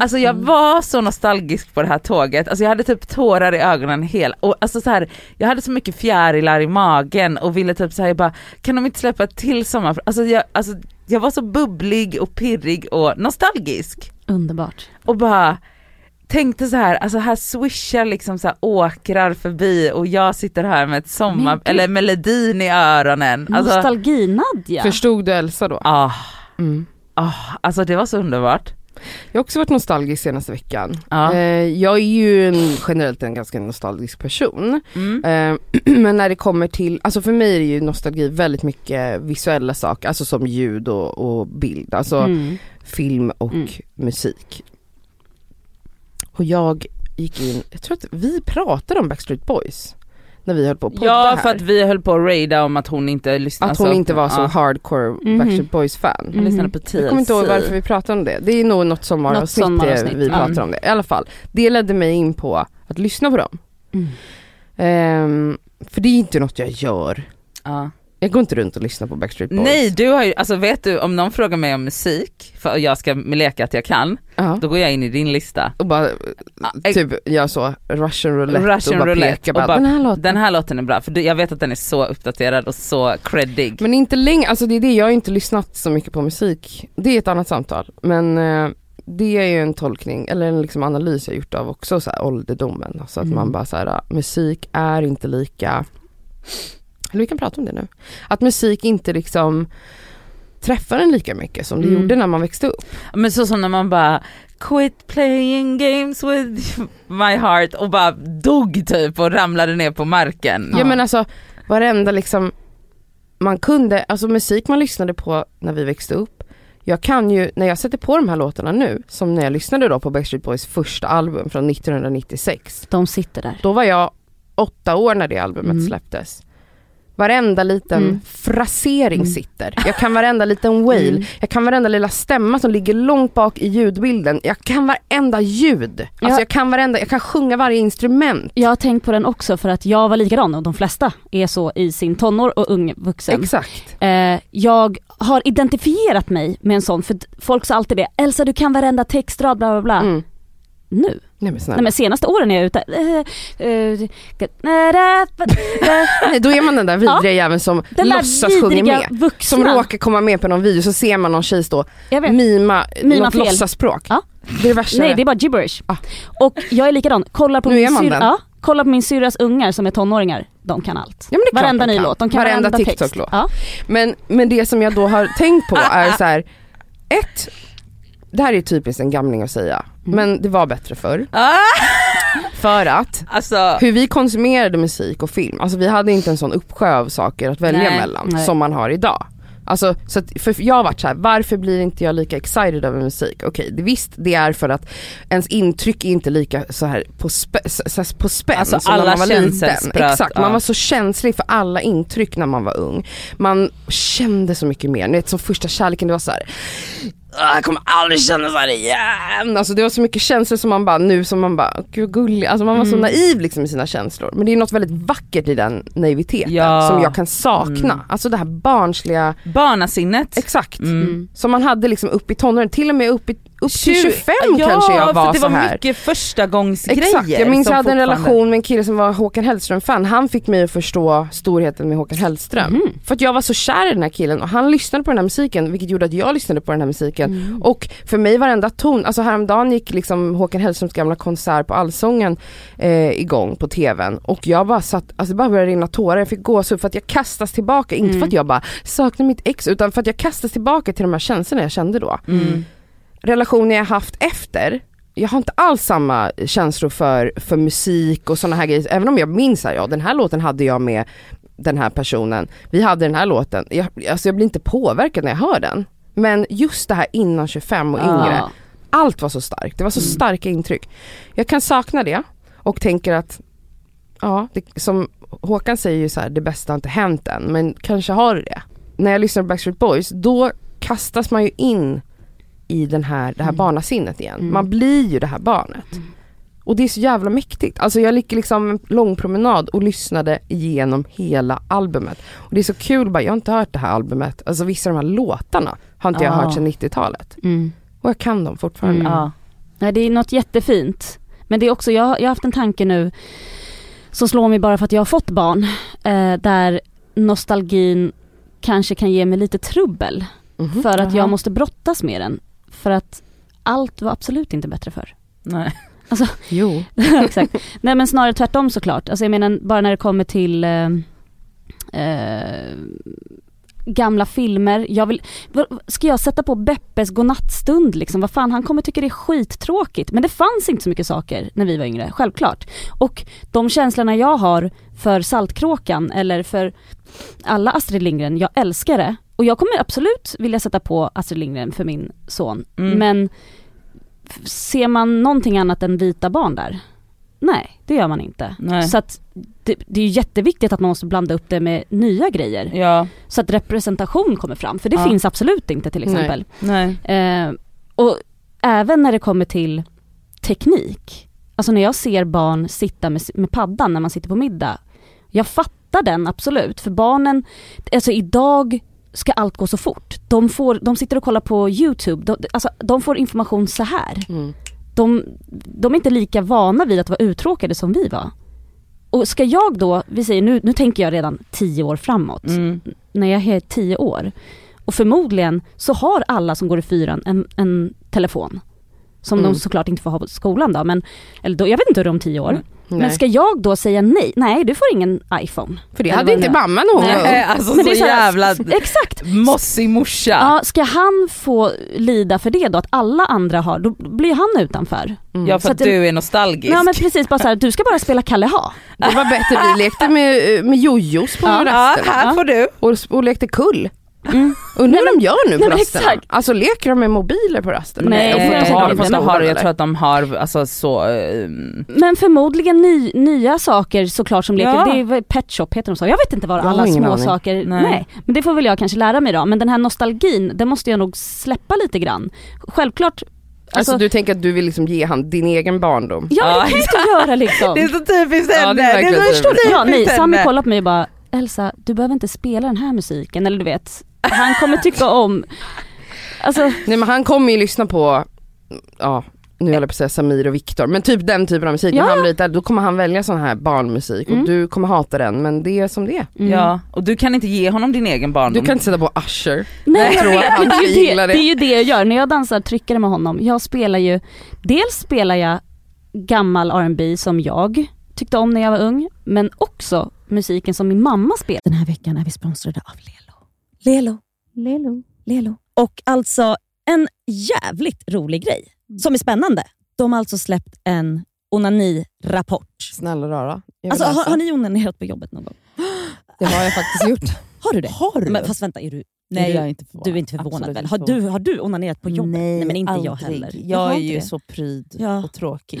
[SPEAKER 4] Alltså jag var så nostalgisk på det här tåget, alltså jag hade typ tårar i ögonen hela, och alltså så här, jag hade så mycket fjärilar i magen och ville typ säga bara, kan de inte släppa till sommar? Alltså jag, alltså jag var så bubblig och pirrig och nostalgisk.
[SPEAKER 3] Underbart.
[SPEAKER 4] Och bara tänkte så här, alltså här swishar liksom så här åkrar förbi och jag sitter här med ett sommar, eller melodin i öronen. Alltså,
[SPEAKER 3] Nostalgi-Nadja.
[SPEAKER 2] Förstod du Elsa då?
[SPEAKER 4] ah,
[SPEAKER 2] Mm.
[SPEAKER 4] ah, alltså det var så underbart.
[SPEAKER 2] Jag har också varit nostalgisk senaste veckan.
[SPEAKER 4] Ja.
[SPEAKER 2] Eh, jag är ju en, generellt en ganska nostalgisk person.
[SPEAKER 4] Mm.
[SPEAKER 2] Eh, men när det kommer till, alltså för mig är det ju nostalgi väldigt mycket visuella saker, alltså som ljud och, och bild, alltså
[SPEAKER 3] Mm.
[SPEAKER 2] film och
[SPEAKER 3] Mm.
[SPEAKER 2] musik. Och jag gick in, jag tror att vi pratade om Backstreet Boys när vi höll på att podda
[SPEAKER 4] Ja
[SPEAKER 2] här.
[SPEAKER 4] för att vi höll på att raida om att hon inte lyssnade.
[SPEAKER 2] att hon
[SPEAKER 4] alltså,
[SPEAKER 2] inte var så
[SPEAKER 4] ja.
[SPEAKER 2] hardcore
[SPEAKER 3] Mhm.
[SPEAKER 2] Backstreet Boys fan.
[SPEAKER 4] Hon lyssnade
[SPEAKER 3] Mhm.
[SPEAKER 4] på TLC.
[SPEAKER 2] Jag kommer inte ihåg varför vi pratade om det. Det är nog något sommaravsnitt det vi
[SPEAKER 3] ja.
[SPEAKER 2] pratar om det. I alla fall, det ledde mig in på att lyssna på dem.
[SPEAKER 3] Mm.
[SPEAKER 2] Ehm, för det är inte något jag gör.
[SPEAKER 4] Ja.
[SPEAKER 2] Jag går inte runt och lyssnar på Backstreet Boys.
[SPEAKER 4] Nej du har ju, alltså vet du om någon frågar mig om musik, för jag ska leka att jag kan,
[SPEAKER 2] Ja.
[SPEAKER 4] då går jag in i din lista.
[SPEAKER 2] Och bara
[SPEAKER 4] Ja,
[SPEAKER 2] typ gör så, russian roulette
[SPEAKER 4] Russian
[SPEAKER 2] och bara
[SPEAKER 4] roulette
[SPEAKER 2] pekar bara,
[SPEAKER 4] bara,
[SPEAKER 2] den här låten.
[SPEAKER 4] Den här låten är bra, för jag vet att den är så uppdaterad och så creddig.
[SPEAKER 2] Men inte länge, alltså det är det, jag har inte lyssnat så mycket på musik. Det är ett annat samtal. Men eh, det är ju en tolkning, eller en liksom analys jag gjort av också så här ålderdomen. Alltså att
[SPEAKER 3] Mm.
[SPEAKER 2] man bara så här, musik är inte lika, eller vi kan prata om det nu. Att musik inte liksom träffar en lika mycket som det
[SPEAKER 3] Mm.
[SPEAKER 2] gjorde när man växte upp.
[SPEAKER 4] Men så som när man bara quit playing games with my heart och bara dog typ och ramlade ner på marken.
[SPEAKER 2] Ja men alltså varenda liksom, man kunde, alltså musik man lyssnade på när vi växte upp. Jag kan ju, när jag sätter på de här låtarna nu, som när jag lyssnade då på Backstreet Boys första album från 1996.
[SPEAKER 3] De sitter där.
[SPEAKER 2] Då var jag åtta år när det albumet
[SPEAKER 3] Mm.
[SPEAKER 2] släpptes. Varenda liten
[SPEAKER 3] Mm.
[SPEAKER 2] frasering
[SPEAKER 3] Mm.
[SPEAKER 2] sitter. Jag kan varenda liten wail.
[SPEAKER 3] Mm.
[SPEAKER 2] Jag kan varenda lilla stämma som ligger långt bak i ljudbilden. Jag kan varenda ljud. Alltså
[SPEAKER 3] Ja.
[SPEAKER 2] jag kan varenda, jag kan sjunga varje instrument.
[SPEAKER 3] Jag har tänkt på den också för att jag var likadan och de flesta är så i sin tonår och ung vuxen.
[SPEAKER 2] Exakt.
[SPEAKER 3] Eh, jag har identifierat mig med en sån, för folk sa alltid det, Elsa du kan varenda textrad bla bla bla.
[SPEAKER 2] Mm.
[SPEAKER 3] Nu?
[SPEAKER 2] Nej men snälla.
[SPEAKER 3] Nej men senaste åren är jag ute, eh, eh,
[SPEAKER 2] Nej, då är man den där vidriga jäveln som
[SPEAKER 3] den
[SPEAKER 2] låtsas
[SPEAKER 3] vidriga
[SPEAKER 2] med.
[SPEAKER 3] vuxna.
[SPEAKER 2] Som råkar komma med på någon video så ser man någon tjej stå mima,
[SPEAKER 3] Mima
[SPEAKER 2] något låtsasspråk.
[SPEAKER 3] Ja.
[SPEAKER 2] Det är det värsta.
[SPEAKER 3] Nej det är bara gibberish.
[SPEAKER 2] Ah.
[SPEAKER 3] Och jag är likadan, kolla på
[SPEAKER 2] Nu
[SPEAKER 3] min syrra, ja, kolla på min syrras ungar som är tonåringar, de kan allt.
[SPEAKER 2] Ja, men
[SPEAKER 3] Varenda ny låt, de kan
[SPEAKER 2] Varenda
[SPEAKER 3] varenda.
[SPEAKER 2] TikTok-låt.
[SPEAKER 3] Ja.
[SPEAKER 2] Men, men det som jag då har tänkt på är så här. ett, det här är typiskt en gamling att säga,
[SPEAKER 3] Mm.
[SPEAKER 2] men det var bättre förr.
[SPEAKER 4] Ah!
[SPEAKER 2] För att
[SPEAKER 4] Alltså,
[SPEAKER 2] hur vi konsumerade musik och film, alltså vi hade inte en sån uppsjö av saker att välja
[SPEAKER 4] Nej,
[SPEAKER 2] mellan
[SPEAKER 3] nej.
[SPEAKER 2] som man har idag. Alltså, så att, för jag har varit så här, varför blir inte jag lika excited över musik? Okej, det, visst det är för att ens intryck är inte lika så här på, spä, så, så, på spänn
[SPEAKER 4] Alltså,
[SPEAKER 2] som när
[SPEAKER 4] alla
[SPEAKER 2] man var liten.
[SPEAKER 4] känselspröt,
[SPEAKER 2] Exakt, man
[SPEAKER 4] ja.
[SPEAKER 2] var så känslig för alla intryck när man var ung. Man kände så mycket mer, ni vet som första kärleken det var så här. "Ah, Jag kommer aldrig känna så här igen. Alltså det var så mycket känslor som man bara, nu som man bara, gud gullig. Alltså man var så
[SPEAKER 3] Mm.
[SPEAKER 2] naiv liksom i sina känslor. Men det är något väldigt vackert i den naiviteten
[SPEAKER 4] Ja.
[SPEAKER 2] som jag kan sakna.
[SPEAKER 4] Mm.
[SPEAKER 2] Alltså det här barnsliga,
[SPEAKER 4] barnasinnet.
[SPEAKER 2] exakt.
[SPEAKER 4] Mm.
[SPEAKER 2] Som man hade liksom upp i tonåren, till och med upp, i, upp till
[SPEAKER 4] Tju-
[SPEAKER 2] 25
[SPEAKER 4] ja,
[SPEAKER 2] kanske jag var
[SPEAKER 4] för det
[SPEAKER 2] så
[SPEAKER 4] var
[SPEAKER 2] här.
[SPEAKER 4] mycket första gångsgrejer
[SPEAKER 2] Exakt, jag minns jag hade en relation med en kille som var Håkan Hellström-fan. Han fick mig att förstå storheten med Håkan Hellström.
[SPEAKER 3] Mhm.
[SPEAKER 2] För att jag var så kär i den här killen och han lyssnade på den här musiken vilket gjorde att jag lyssnade på den här musiken.
[SPEAKER 3] Mm.
[SPEAKER 2] Och för mig varenda ton, alltså häromdagen gick liksom Håkan Hellströms gamla konsert på Allsången eh, igång på tvn och jag bara satt, alltså det bara började rinna tårar, jag fick gåshud för att jag kastas tillbaka, inte
[SPEAKER 3] Mm.
[SPEAKER 2] för att jag bara saknar mitt ex utan för att jag kastas tillbaka till de här känslorna jag kände då.
[SPEAKER 4] Mm.
[SPEAKER 2] Relationer jag haft efter, jag har inte alls samma känslor för, för musik och sådana här grejer, även om jag minns här, ja den här låten hade jag med den här personen, vi hade den här låten, jag, alltså jag blir inte påverkad när jag hör den. Men just det här innan 25 och yngre,
[SPEAKER 3] Ja.
[SPEAKER 2] allt var så starkt, det var så
[SPEAKER 3] Mm.
[SPEAKER 2] starka intryck. Jag kan sakna det och tänker att, ja, det, som Håkan säger ju så här, det bästa har inte hänt än, men kanske har det. När jag lyssnar på Backstreet Boys, då kastas man ju in i den här, det här
[SPEAKER 3] Mm.
[SPEAKER 2] barnasinnet igen.
[SPEAKER 3] Mm.
[SPEAKER 2] Man blir ju det här barnet.
[SPEAKER 3] Mm.
[SPEAKER 2] Och det är så jävla mäktigt. Alltså jag gick liksom en lång promenad och lyssnade igenom hela albumet. Och det är så kul bara, jag har inte hört det här albumet, alltså vissa av de här låtarna har inte jag
[SPEAKER 4] Ja.
[SPEAKER 2] hört sedan 90-talet.
[SPEAKER 3] Mm.
[SPEAKER 2] Och jag kan dem fortfarande.
[SPEAKER 3] Mm.
[SPEAKER 4] Ja.
[SPEAKER 3] Nej det är något jättefint. Men det är också, jag, jag har haft en tanke nu som slår mig bara för att jag har fått barn. Eh, där nostalgin kanske kan ge mig lite trubbel.
[SPEAKER 2] Mhm.
[SPEAKER 3] För att jag måste brottas med den. För att allt var absolut inte bättre förr.
[SPEAKER 4] Nej.
[SPEAKER 2] Jo.
[SPEAKER 3] Exakt. Nej men snarare tvärtom såklart. Alltså jag menar bara när det kommer till eh, eh, gamla filmer. Jag vill, ska jag sätta på Beppes godnattstund liksom? Vad fan, han kommer tycka det är skittråkigt. Men det fanns inte så mycket saker när vi var yngre, självklart. Och de känslorna jag har för Saltkråkan eller för alla Astrid Lindgren, jag älskar det. Och jag kommer absolut vilja sätta på Astrid Lindgren för min son.
[SPEAKER 4] Mm.
[SPEAKER 3] Men ser man någonting annat än vita barn där? Nej, det gör man inte.
[SPEAKER 5] Nej.
[SPEAKER 3] Så att det, det är jätteviktigt att man måste blanda upp det med nya grejer.
[SPEAKER 5] Ja,
[SPEAKER 3] Så att representation kommer fram, för det
[SPEAKER 5] Ja.
[SPEAKER 3] finns absolut inte till
[SPEAKER 2] Nej.
[SPEAKER 3] exempel.
[SPEAKER 5] nej.
[SPEAKER 3] Eh, och även när det kommer till teknik. Alltså när jag ser barn sitta med, med paddan när man sitter på middag. Jag fattar den absolut, för barnen, alltså idag ska allt gå så fort. De, får, de sitter och kollar på YouTube, de, alltså, de får information så här.
[SPEAKER 2] Mm.
[SPEAKER 3] De, de är inte lika vana vid att vara uttråkade som vi var. Och ska jag då, vi säger nu, nu tänker jag redan tio år framåt,
[SPEAKER 5] Mm.
[SPEAKER 3] när jag är tio år. Och förmodligen så har alla som går i fyran en, en telefon. Som
[SPEAKER 2] Mm.
[SPEAKER 3] de såklart inte får ha på skolan då, men, eller då, jag vet inte hur det är om tio år.
[SPEAKER 2] Nej.
[SPEAKER 3] Men ska jag då säga nej? Nej, du får ingen iPhone.
[SPEAKER 2] För det hade inte mamma var
[SPEAKER 5] Nej, alltså
[SPEAKER 3] Men
[SPEAKER 5] så,
[SPEAKER 3] så här-
[SPEAKER 5] jävla
[SPEAKER 3] Exakt!
[SPEAKER 5] mossig morsa.
[SPEAKER 3] Ja, ska han få lida för det då, att alla andra har, då blir han utanför.
[SPEAKER 2] Mm.
[SPEAKER 5] Ja för att
[SPEAKER 3] att
[SPEAKER 5] du är nostalgisk.
[SPEAKER 3] Ja men precis, bara så här, du ska bara spela Kalle Ha.
[SPEAKER 2] Det var bättre, vi lekte med, med jojos på
[SPEAKER 3] Ja.
[SPEAKER 5] ja,
[SPEAKER 2] rasten.
[SPEAKER 5] här
[SPEAKER 3] Ja.
[SPEAKER 5] får du.
[SPEAKER 2] Och, och lekte kull.
[SPEAKER 3] Mm.
[SPEAKER 2] Undrar vad de gör nu på
[SPEAKER 3] Nej,
[SPEAKER 2] rasterna?
[SPEAKER 3] exakt.
[SPEAKER 2] Alltså leker de med mobiler på rasten?
[SPEAKER 3] Nej,
[SPEAKER 2] de får
[SPEAKER 3] jag
[SPEAKER 2] inte
[SPEAKER 3] tror
[SPEAKER 2] ha
[SPEAKER 3] inte
[SPEAKER 2] det på
[SPEAKER 3] det.
[SPEAKER 5] de har, jag tror att de har alltså så, eh,
[SPEAKER 3] Men förmodligen ny, nya saker såklart som leker,
[SPEAKER 5] Ja.
[SPEAKER 3] det är Pet Shop heter de så. Jag vet inte vad
[SPEAKER 2] har
[SPEAKER 3] alla små
[SPEAKER 2] aning.
[SPEAKER 3] saker,
[SPEAKER 5] Nej.
[SPEAKER 3] nej. Men det får väl jag kanske lära mig då. Men den här nostalgin, den måste jag nog släppa lite grann. Självklart,
[SPEAKER 2] Alltså,
[SPEAKER 3] alltså,
[SPEAKER 2] du tänker att du vill liksom ge han din egen barndom?
[SPEAKER 3] ja,
[SPEAKER 5] Ja,
[SPEAKER 3] det kan jag inte göra liksom.
[SPEAKER 5] det är så typiskt
[SPEAKER 2] Ja,
[SPEAKER 5] henne.
[SPEAKER 2] det är verkligen
[SPEAKER 5] så
[SPEAKER 2] typiskt.
[SPEAKER 3] Ja, nej,
[SPEAKER 5] henne.
[SPEAKER 3] kollar på mig och bara, Elsa du behöver inte spela den här musiken, eller du vet, han kommer tycka om, alltså
[SPEAKER 2] Nej men han kommer ju lyssna på, ja nu höll jag på att säga Samir och Viktor, men typ den typen av musik.
[SPEAKER 3] Ja.
[SPEAKER 2] När han blir lite, då kommer han välja sån här barnmusik
[SPEAKER 3] Mm.
[SPEAKER 2] och du kommer hata den men det är som det är.
[SPEAKER 3] mm.
[SPEAKER 5] Ja, och du kan inte ge honom din egen barndom.
[SPEAKER 2] Du kan inte sätta på Usher.
[SPEAKER 3] Nej,
[SPEAKER 2] Jag
[SPEAKER 3] vet,
[SPEAKER 2] att han
[SPEAKER 3] men det, är det,
[SPEAKER 2] det.
[SPEAKER 3] det är ju det jag gör när jag dansar tryckare med honom. Jag spelar ju, dels spelar jag gammal R&B som jag tyckte om när jag var ung, men också musiken som min mamma spelade.
[SPEAKER 6] Den här veckan är vi sponsrade av Lelo. Lelo.
[SPEAKER 3] Lelo.
[SPEAKER 6] Lelo. Och alltså en jävligt rolig grej som är spännande. De har alltså släppt en onani-rapport.
[SPEAKER 7] Snälla rara. Jag
[SPEAKER 6] Alltså, har, har ni onanerat på jobbet någon gång?
[SPEAKER 7] Det har jag faktiskt gjort.
[SPEAKER 6] Har du det?
[SPEAKER 4] Har du?
[SPEAKER 6] Men, fast vänta, är du,
[SPEAKER 4] Nej,
[SPEAKER 6] är
[SPEAKER 4] jag inte
[SPEAKER 6] du är inte förvånad
[SPEAKER 4] Absolut
[SPEAKER 6] väl? Har du, har du onanerat på jobbet?
[SPEAKER 4] Nej,
[SPEAKER 6] men inte jag
[SPEAKER 4] aldrig.
[SPEAKER 6] heller.
[SPEAKER 4] Jag
[SPEAKER 6] har
[SPEAKER 4] är ju
[SPEAKER 6] det.
[SPEAKER 4] så pryd
[SPEAKER 6] Ja.
[SPEAKER 4] och tråkig.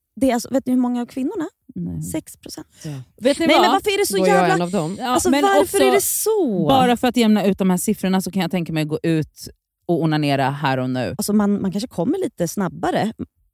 [SPEAKER 6] Det är alltså, vet ni hur många av kvinnorna?
[SPEAKER 4] Nej.
[SPEAKER 6] 6 procent.
[SPEAKER 4] Vet ni
[SPEAKER 6] Nej
[SPEAKER 4] vad?
[SPEAKER 6] men varför är det så
[SPEAKER 7] Då är jag
[SPEAKER 6] jävla...
[SPEAKER 7] en av dem.
[SPEAKER 4] Ja,
[SPEAKER 6] Alltså
[SPEAKER 4] men
[SPEAKER 6] varför
[SPEAKER 4] också,
[SPEAKER 6] är det så?
[SPEAKER 4] Bara för att jämna ut de här siffrorna så kan jag tänka mig att gå ut och onanera här och nu.
[SPEAKER 6] Alltså man, man kanske kommer lite snabbare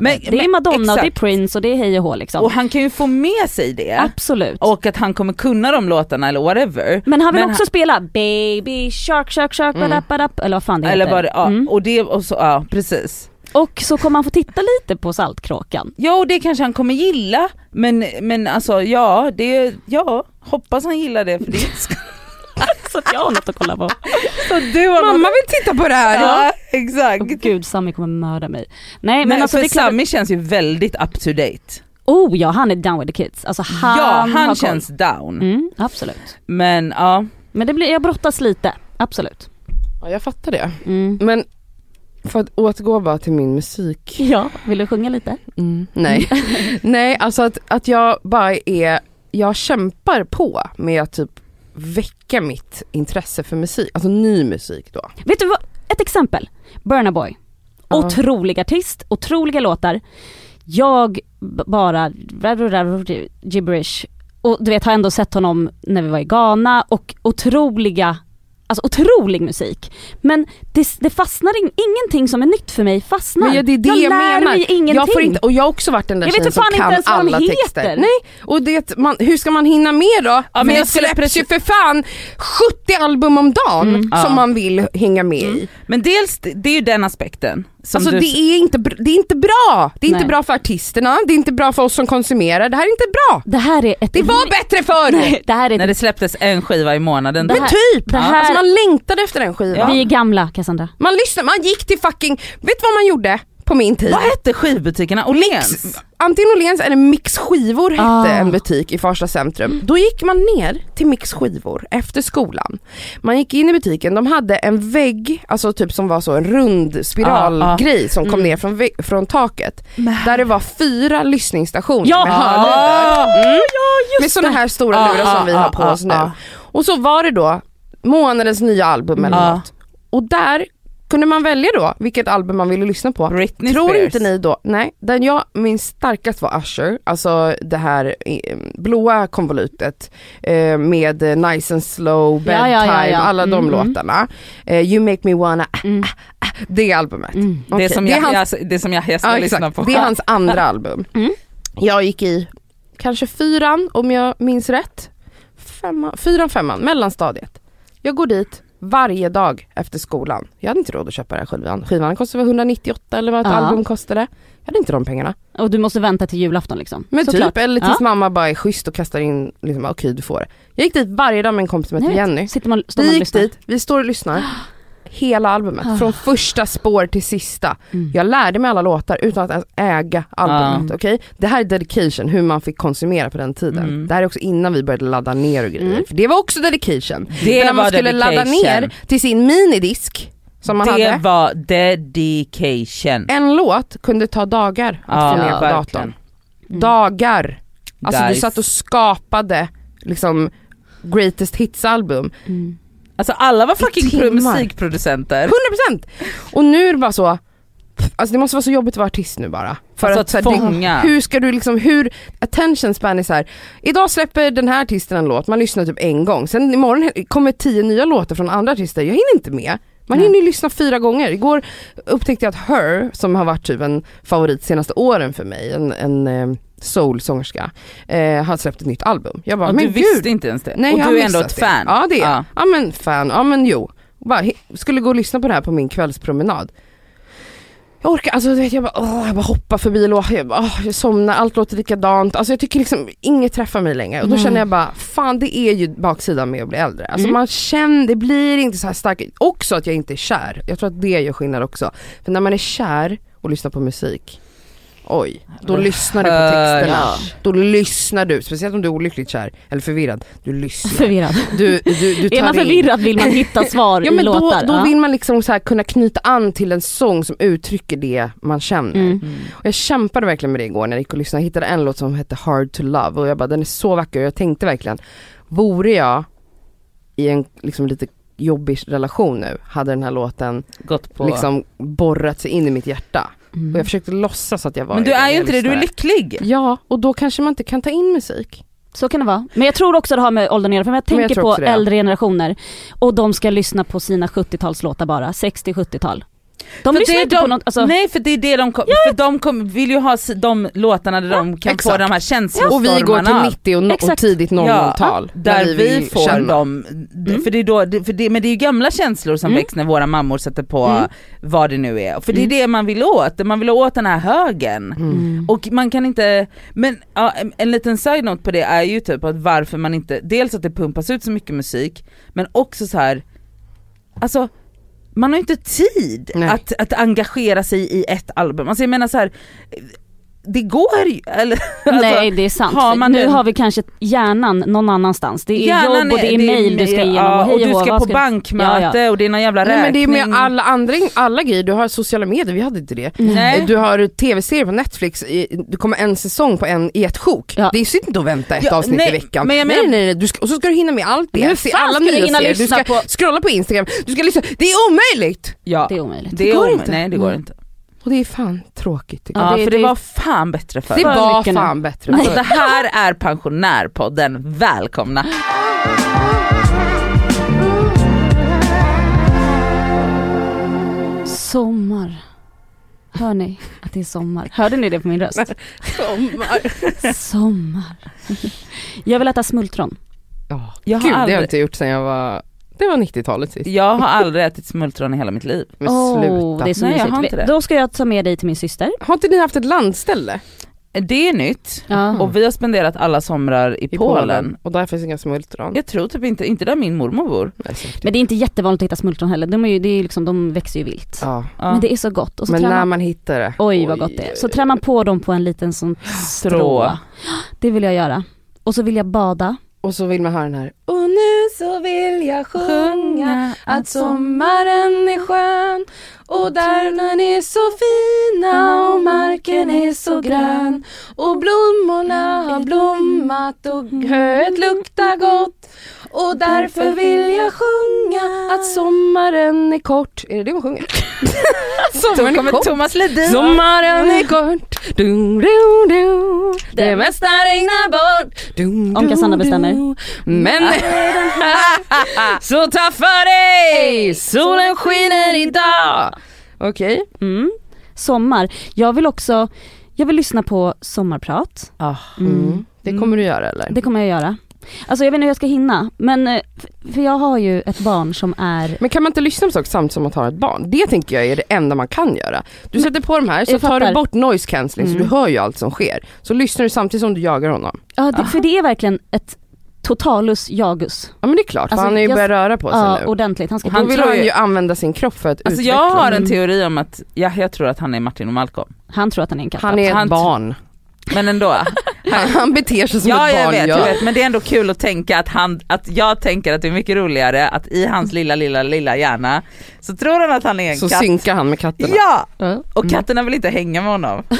[SPEAKER 4] Men-
[SPEAKER 3] det är Madonna, och det är
[SPEAKER 4] exakt.
[SPEAKER 3] Prince och det är hej och hå liksom.
[SPEAKER 4] Och han kan ju få med sig det
[SPEAKER 3] Absolut.
[SPEAKER 4] och att han kommer kunna de låtarna eller whatever.
[SPEAKER 3] men han vill
[SPEAKER 4] men
[SPEAKER 3] också spela Baby Shark Shark Shark
[SPEAKER 2] Mm.
[SPEAKER 3] badap, badap, eller vad fan det
[SPEAKER 4] Eller
[SPEAKER 3] heter.
[SPEAKER 4] vad det, ja,
[SPEAKER 3] Mm.
[SPEAKER 4] och det och så, ja precis.
[SPEAKER 3] Och så kommer han få titta lite på Saltkråkan.
[SPEAKER 4] Ja och det kanske han kommer gilla men, men alltså ja, det, ja hoppas han gillar det för det
[SPEAKER 3] Så att jag har något att kolla på.
[SPEAKER 4] så du har
[SPEAKER 2] Mamma vill titta på det här!
[SPEAKER 4] Ja exakt.
[SPEAKER 3] Åh gud, Sami kommer mörda mig. Nej men
[SPEAKER 4] Nej,
[SPEAKER 3] alltså
[SPEAKER 4] för
[SPEAKER 3] det klart,
[SPEAKER 4] Sami känns ju väldigt up to date.
[SPEAKER 3] oh ja han är down with the kids. Alltså han
[SPEAKER 4] ja han
[SPEAKER 3] har koll.
[SPEAKER 4] känns down.
[SPEAKER 3] Mm, absolut.
[SPEAKER 4] Men ja,
[SPEAKER 3] Men det blir, jag brottas lite, absolut.
[SPEAKER 2] Ja, jag fattar det.
[SPEAKER 3] Mm.
[SPEAKER 2] Men för att återgå bara till min musik.
[SPEAKER 3] Ja, vill du sjunga lite?
[SPEAKER 2] Nej, nej alltså att, att jag bara är, jag kämpar på med att typ väcka mitt intresse för musik, alltså ny musik då.
[SPEAKER 3] Vet du vad, ett exempel. Burna Boy.
[SPEAKER 2] Ja.
[SPEAKER 3] Otrolig artist, otroliga låtar. Jag bara gibberish. Och du vet har ändå sett honom när vi var i Ghana och otroliga Alltså otrolig musik. Men det, det fastnar in, ingenting som är nytt för mig fastnar.
[SPEAKER 2] Men ja, det är det jag,
[SPEAKER 3] jag lär
[SPEAKER 2] menar.
[SPEAKER 3] mig ingenting.
[SPEAKER 2] Jag, får inte, och jag har också varit den där
[SPEAKER 3] Jag
[SPEAKER 2] tjejen som kan alla
[SPEAKER 3] heter.
[SPEAKER 2] texter. Nej, och det, man, hur ska man hinna med då?
[SPEAKER 4] men
[SPEAKER 2] men
[SPEAKER 4] jag
[SPEAKER 2] det släpps ju
[SPEAKER 4] precis-
[SPEAKER 2] för fan 70 album om dagen
[SPEAKER 3] Mm.
[SPEAKER 2] som
[SPEAKER 4] Ja.
[SPEAKER 2] man vill hänga med i.
[SPEAKER 4] Men dels, det är ju den aspekten. Som
[SPEAKER 2] Alltså
[SPEAKER 4] du,
[SPEAKER 2] det är, inte, det är inte bra. Det är inte
[SPEAKER 3] Nej.
[SPEAKER 2] bra för artisterna, det är inte bra för oss som konsumerar. Det här är inte bra.
[SPEAKER 3] Det här är ett...
[SPEAKER 2] Det var bättre förr!
[SPEAKER 3] det här är
[SPEAKER 4] när
[SPEAKER 3] ett,
[SPEAKER 4] det släpptes en skiva i månaden.
[SPEAKER 3] Det
[SPEAKER 2] Men
[SPEAKER 3] här-
[SPEAKER 2] typ!
[SPEAKER 3] det här-
[SPEAKER 2] Alltså man längtade efter den skivan.
[SPEAKER 3] Vi är gamla Cassandra.
[SPEAKER 2] Man lyssnade, man gick till fucking, vet du vad man gjorde på min tid?
[SPEAKER 4] Vad hette skivbutikerna? Åhléns?
[SPEAKER 2] Antingen Åhléns eller Mix skivor hette
[SPEAKER 3] Ah.
[SPEAKER 2] en butik i Farsta centrum. Då gick man ner till Mix skivor efter skolan. Man gick in i butiken, de hade en vägg, alltså typ som var så en rund spiralgrej som kom ner från, från taket. Där det var fyra lyssningsstationer
[SPEAKER 3] Ja.
[SPEAKER 2] med
[SPEAKER 4] Ah.
[SPEAKER 2] hörlurar. Mm. med sådana här stora
[SPEAKER 4] Ah,
[SPEAKER 2] lurar som vi
[SPEAKER 4] ah,
[SPEAKER 2] har på
[SPEAKER 4] ah,
[SPEAKER 2] oss nu.
[SPEAKER 4] ah.
[SPEAKER 2] Och så var det då månadens nya album eller
[SPEAKER 4] Ah.
[SPEAKER 2] något. Och där kunde man välja då vilket album man ville lyssna på.
[SPEAKER 4] Britney
[SPEAKER 2] Tror
[SPEAKER 4] Spears.
[SPEAKER 2] inte ni då, nej, den jag minns starkast var Usher, alltså det här eh, blåa konvolutet eh, med Nice and Slow, Bedtime,
[SPEAKER 3] ja, ja, ja.
[SPEAKER 2] alla de
[SPEAKER 3] Mm,
[SPEAKER 2] låtarna. Eh, you make me wanna, ah,
[SPEAKER 3] Mm.
[SPEAKER 2] det albumet.
[SPEAKER 3] Mm.
[SPEAKER 2] Okej,
[SPEAKER 4] Det, som
[SPEAKER 2] det
[SPEAKER 4] jag,
[SPEAKER 2] hans,
[SPEAKER 4] det som jag, jag ska
[SPEAKER 2] ja,
[SPEAKER 4] lyssna
[SPEAKER 2] exakt.
[SPEAKER 4] på.
[SPEAKER 2] Det är hans andra album.
[SPEAKER 3] Mm.
[SPEAKER 2] Jag gick i kanske fyran om jag minns rätt. Femman, fyran, femman, mellanstadiet. Jag går dit varje dag efter skolan. Jag hade inte råd att köpa den här skivan. Skivan kostade väl 198 eller vad ett
[SPEAKER 3] Ja.
[SPEAKER 2] album kostade. Jag hade inte de pengarna.
[SPEAKER 3] Och du måste vänta till julafton liksom.
[SPEAKER 2] Men
[SPEAKER 3] Såklart.
[SPEAKER 2] typ, eller tills
[SPEAKER 3] Ja.
[SPEAKER 2] mamma bara är schysst och kastar in, liksom, okej du får det. Jag gick dit varje dag med en kompis som heter. Jenny.
[SPEAKER 3] Sitter man, står
[SPEAKER 2] Vi gick dit, vi står och lyssnar. Hela albumet,
[SPEAKER 3] Ah.
[SPEAKER 2] från första spår till sista.
[SPEAKER 3] Mm.
[SPEAKER 2] Jag lärde mig alla låtar utan att ens äga albumet.
[SPEAKER 3] Ah.
[SPEAKER 2] okej? Det här är dedication, hur man fick konsumera på den tiden.
[SPEAKER 4] Mm.
[SPEAKER 2] Det här är också innan vi började ladda ner och grejer.
[SPEAKER 3] Mm.
[SPEAKER 2] För det var också dedication.
[SPEAKER 4] Det
[SPEAKER 2] när man skulle ladda
[SPEAKER 4] dedication.
[SPEAKER 2] ner till sin minidisk som man
[SPEAKER 4] det
[SPEAKER 2] hade.
[SPEAKER 4] var dedication.
[SPEAKER 2] En låt kunde ta dagar att
[SPEAKER 4] Ja,
[SPEAKER 2] få ner på
[SPEAKER 4] verkligen.
[SPEAKER 2] datorn.
[SPEAKER 3] Mm.
[SPEAKER 2] Dagar. Alltså du
[SPEAKER 4] Guys.
[SPEAKER 2] satt och skapade liksom greatest hits album.
[SPEAKER 3] Mm.
[SPEAKER 4] Alltså alla var fucking musikproducenter.
[SPEAKER 2] 100% Och nu är det bara så, alltså det måste vara så jobbigt att vara artist nu bara. För
[SPEAKER 4] Alltså
[SPEAKER 2] att,
[SPEAKER 4] att fånga.
[SPEAKER 2] det, hur ska du liksom, hur, attention span är så här. idag släpper den här artisten en låt, man lyssnar typ en gång, sen imorgon kommer tio nya låtar från andra artister, jag hinner inte med. Man hinner ju lyssna fyra gånger. Igår upptäckte jag att Her, som har varit typ en favorit senaste åren för mig, en, en eh, soul-sångerska, eh, har släppt ett nytt album. Jag bara,
[SPEAKER 4] Och
[SPEAKER 2] men
[SPEAKER 4] du visste
[SPEAKER 2] gud.
[SPEAKER 4] inte ens det.
[SPEAKER 2] Nej,
[SPEAKER 4] och
[SPEAKER 2] jag
[SPEAKER 4] du är ändå ett
[SPEAKER 2] det.
[SPEAKER 4] fan.
[SPEAKER 2] Ja det är jag.
[SPEAKER 4] Ja.
[SPEAKER 2] Ja men fan, ja men jo. Bara, skulle gå och lyssna på det här på min kvällspromenad. Jag orkar, alltså du vet jag bara, åh, jag bara hoppar förbi låt, jag, bara, åh, jag somnar, allt låter likadant. Alltså jag tycker liksom inget träffar mig längre. Och då
[SPEAKER 3] Nej.
[SPEAKER 2] känner jag bara, fan det är ju baksidan med att bli äldre. Alltså
[SPEAKER 3] Mm.
[SPEAKER 2] man känner, det blir inte så här starkt. Också att jag inte är kär. Jag tror att det gör skillnad också. För när man är kär och lyssnar på musik, oj, då lyssnar du på texterna. Då lyssnar du, speciellt om du är olyckligt kär eller förvirrad, du lyssnar.
[SPEAKER 3] Förvirrad.
[SPEAKER 2] Du, du, du tar
[SPEAKER 3] Är man
[SPEAKER 2] in.
[SPEAKER 3] förvirrad vill man hitta svar
[SPEAKER 2] Ja
[SPEAKER 3] i
[SPEAKER 2] men då,
[SPEAKER 3] låtar.
[SPEAKER 2] då
[SPEAKER 3] Ja.
[SPEAKER 2] vill man liksom så här kunna knyta an till en sång som uttrycker det man känner.
[SPEAKER 3] Mm.
[SPEAKER 2] Och jag kämpade verkligen med det igår när jag gick och lyssnade, jag hittade en låt som hette Hard to Love och jag bara den är så vacker och jag tänkte verkligen, vore jag i en liksom lite jobbig relation nu, hade den här låten
[SPEAKER 4] Gått på.
[SPEAKER 2] liksom borrat sig in i mitt hjärta.
[SPEAKER 3] Mm.
[SPEAKER 2] Och jag försökte låtsas att jag var
[SPEAKER 4] Men du är ju
[SPEAKER 2] jag
[SPEAKER 4] inte det, du är lycklig.
[SPEAKER 2] Ja, och då kanske man inte kan ta in musik.
[SPEAKER 3] Så kan det vara. Men jag tror också det har med åldern att göra, för jag
[SPEAKER 2] jag
[SPEAKER 3] tänker
[SPEAKER 2] tror
[SPEAKER 3] på
[SPEAKER 2] det.
[SPEAKER 3] äldre generationer och de ska lyssna på sina 70-talslåtar bara, 60-70-tal. De lyssnar inte
[SPEAKER 4] de-
[SPEAKER 3] på något, alltså,
[SPEAKER 4] Nej för det är det de, kom, för de kom, vill ju ha de låtarna där de kan få
[SPEAKER 2] exakt.
[SPEAKER 4] de här
[SPEAKER 2] Och
[SPEAKER 4] känslostormarna.
[SPEAKER 2] vi går till 90 och, no- och tidigt 00-tal.
[SPEAKER 4] där vi,
[SPEAKER 2] vill
[SPEAKER 4] får
[SPEAKER 2] känna.
[SPEAKER 4] dem, d- för det är då, för det, men det är ju gamla känslor som
[SPEAKER 3] Mm.
[SPEAKER 4] väcks när våra mammor sätter på
[SPEAKER 3] Mm.
[SPEAKER 4] vad det nu är. För det är
[SPEAKER 3] Mm.
[SPEAKER 4] det man vill åt, man vill åt den här högen.
[SPEAKER 2] Mm.
[SPEAKER 3] Mm.
[SPEAKER 4] Och man kan inte, men ja, en, en liten side-note på det är ju typ att varför man inte, dels att det pumpas ut så mycket musik, men också så här, alltså man har ju inte tid
[SPEAKER 2] Nej.
[SPEAKER 4] att, att engagera sig i ett album. Alltså jag menar så här, det går ju, eller alltså,
[SPEAKER 3] Nej det är sant.
[SPEAKER 4] har man
[SPEAKER 3] nu
[SPEAKER 4] den-
[SPEAKER 3] har vi kanske hjärnan någon annanstans. Det är
[SPEAKER 4] Hjärnan
[SPEAKER 3] jobb och det är
[SPEAKER 4] det
[SPEAKER 3] mail du ska igenom
[SPEAKER 4] ja,
[SPEAKER 3] och hej
[SPEAKER 4] och du
[SPEAKER 3] hå,
[SPEAKER 4] ska
[SPEAKER 3] vad
[SPEAKER 4] på bankmöte
[SPEAKER 3] Ja,
[SPEAKER 4] och det är någon jävla
[SPEAKER 2] Nej, men det är
[SPEAKER 4] räkning.
[SPEAKER 2] med alla andra, alla grejer, du har sociala medier, vi hade inte det.
[SPEAKER 4] Nej.
[SPEAKER 2] Du har tv-serier på Netflix, det kommer en säsong på en, i ett sjok.
[SPEAKER 3] Ja.
[SPEAKER 2] Det är sitter inte att vänta ett
[SPEAKER 4] Ja,
[SPEAKER 2] avsnitt
[SPEAKER 4] nej,
[SPEAKER 2] i veckan.
[SPEAKER 4] men jag
[SPEAKER 2] nej,
[SPEAKER 4] menar-
[SPEAKER 2] nej, nej, du ska, och så ska du hinna med allt det,
[SPEAKER 3] Hur fan
[SPEAKER 2] alla
[SPEAKER 3] ska du hinna
[SPEAKER 2] nyhetsserier, du
[SPEAKER 3] lyssna
[SPEAKER 2] ska
[SPEAKER 3] på-
[SPEAKER 2] scrolla på Instagram, du ska lyssna, det är omöjligt!
[SPEAKER 3] Det är omöjligt.
[SPEAKER 4] Ja,
[SPEAKER 2] Det
[SPEAKER 4] det,
[SPEAKER 2] går
[SPEAKER 4] är
[SPEAKER 2] inte.
[SPEAKER 4] omöjligt. Nej det går
[SPEAKER 2] Mm.
[SPEAKER 4] inte.
[SPEAKER 2] Och det är fan tråkigt
[SPEAKER 4] Ja,
[SPEAKER 2] jag.
[SPEAKER 3] det-
[SPEAKER 4] för det,
[SPEAKER 3] det-
[SPEAKER 4] var fan bättre förr.
[SPEAKER 2] Det
[SPEAKER 3] för
[SPEAKER 2] var fan bättre
[SPEAKER 4] Alltså
[SPEAKER 2] förr.
[SPEAKER 4] det här är pensionärpodden, välkomna.
[SPEAKER 3] Sommar. Hör ni att det är sommar? Hörde ni det på min röst?
[SPEAKER 2] Sommar.
[SPEAKER 3] Sommar. Jag vill äta smultron.
[SPEAKER 2] Ja,
[SPEAKER 4] Jag har
[SPEAKER 2] Gud det har
[SPEAKER 4] aldrig-
[SPEAKER 2] jag inte gjort sen jag var, det var 90-talet sist.
[SPEAKER 4] Jag har aldrig ätit smultron i hela mitt liv.
[SPEAKER 2] Men sluta.
[SPEAKER 3] det är så
[SPEAKER 4] Nej, jag har inte det.
[SPEAKER 3] Då ska jag ta med dig till min syster.
[SPEAKER 2] Har inte ni haft ett landställe
[SPEAKER 4] Det är nytt
[SPEAKER 3] Ja.
[SPEAKER 4] och vi har spenderat alla somrar i,
[SPEAKER 2] i
[SPEAKER 4] Polen.
[SPEAKER 2] Polen? Och där finns inga smultron?
[SPEAKER 4] Jag tror typ inte, inte där min mormor bor.
[SPEAKER 2] Nej.
[SPEAKER 3] Men det är inte jättevanligt att hitta smultron heller. De, är ju, det är liksom, de växer ju vilt.
[SPEAKER 2] Ja.
[SPEAKER 3] Men det är så gott. Och så
[SPEAKER 2] Men
[SPEAKER 3] trär
[SPEAKER 2] när
[SPEAKER 3] man,
[SPEAKER 2] man hittar det.
[SPEAKER 3] oj vad gott det är. Så trär man på dem på en liten sån strå.
[SPEAKER 4] Strå.
[SPEAKER 3] Det vill jag göra. Och så vill jag bada.
[SPEAKER 2] Och så vill man ha den här. Och nu så vill jag sjunga att sommaren är skön och därnen är så fina och marken är så grön och blommorna har blommat och höet luktar gott och därför vill jag sjunga att sommaren är kort. Är det det hon sjunger? sommaren är kort.
[SPEAKER 4] Thomas Ledin.
[SPEAKER 2] Sommaren är kort, du, du, du. det mesta regnar bort. Du,
[SPEAKER 3] Om
[SPEAKER 2] du,
[SPEAKER 3] Cassandra bestämmer.
[SPEAKER 2] Men så ta för dig, solen skiner idag. Okej,
[SPEAKER 3] Mm. Sommar. Jag vill också, jag vill lyssna på sommarprat.
[SPEAKER 4] Ah,
[SPEAKER 2] mm. det kommer du göra eller?
[SPEAKER 3] Det kommer jag göra. Alltså jag vet inte hur jag ska hinna, men eh, för jag har ju ett barn som är
[SPEAKER 2] Men kan man inte lyssna på saker samtidigt som man tar ett barn? Det tänker jag är det enda man kan göra. Du sätter på de här så tar du bort noise cancelling så
[SPEAKER 3] Mm.
[SPEAKER 2] du hör ju allt som sker. Så lyssnar du samtidigt som du jagar honom.
[SPEAKER 3] Ja, det, för det är verkligen ett totalus jagus.
[SPEAKER 2] Ja men det är klart, för
[SPEAKER 3] Alltså,
[SPEAKER 2] han har ju
[SPEAKER 3] jag-
[SPEAKER 2] börjat röra på sig
[SPEAKER 3] Ja,
[SPEAKER 2] nu.
[SPEAKER 3] ordentligt. Han ska
[SPEAKER 2] då vill han
[SPEAKER 4] ju-
[SPEAKER 2] ju använda sin kropp för att
[SPEAKER 4] Alltså
[SPEAKER 2] utveckla.
[SPEAKER 4] jag har en
[SPEAKER 3] Mm.
[SPEAKER 4] teori om att, ja, jag tror att han är Martin och Malcolm.
[SPEAKER 3] Han tror att han är en katt.
[SPEAKER 2] Han är ett
[SPEAKER 4] Han-
[SPEAKER 2] barn.
[SPEAKER 4] Men ändå.
[SPEAKER 2] Han, han beter sig som
[SPEAKER 4] ja
[SPEAKER 2] ett
[SPEAKER 4] jag
[SPEAKER 2] barn
[SPEAKER 4] vet,
[SPEAKER 2] gör.
[SPEAKER 4] jag vet, men det är ändå kul att tänka att han, att jag tänker att det är mycket roligare att i hans lilla lilla lilla hjärna så tror han att han är en
[SPEAKER 2] Så
[SPEAKER 4] katt.
[SPEAKER 2] synkar han med katterna.
[SPEAKER 4] Ja!
[SPEAKER 3] Ja.
[SPEAKER 4] Och katterna vill inte hänga med honom.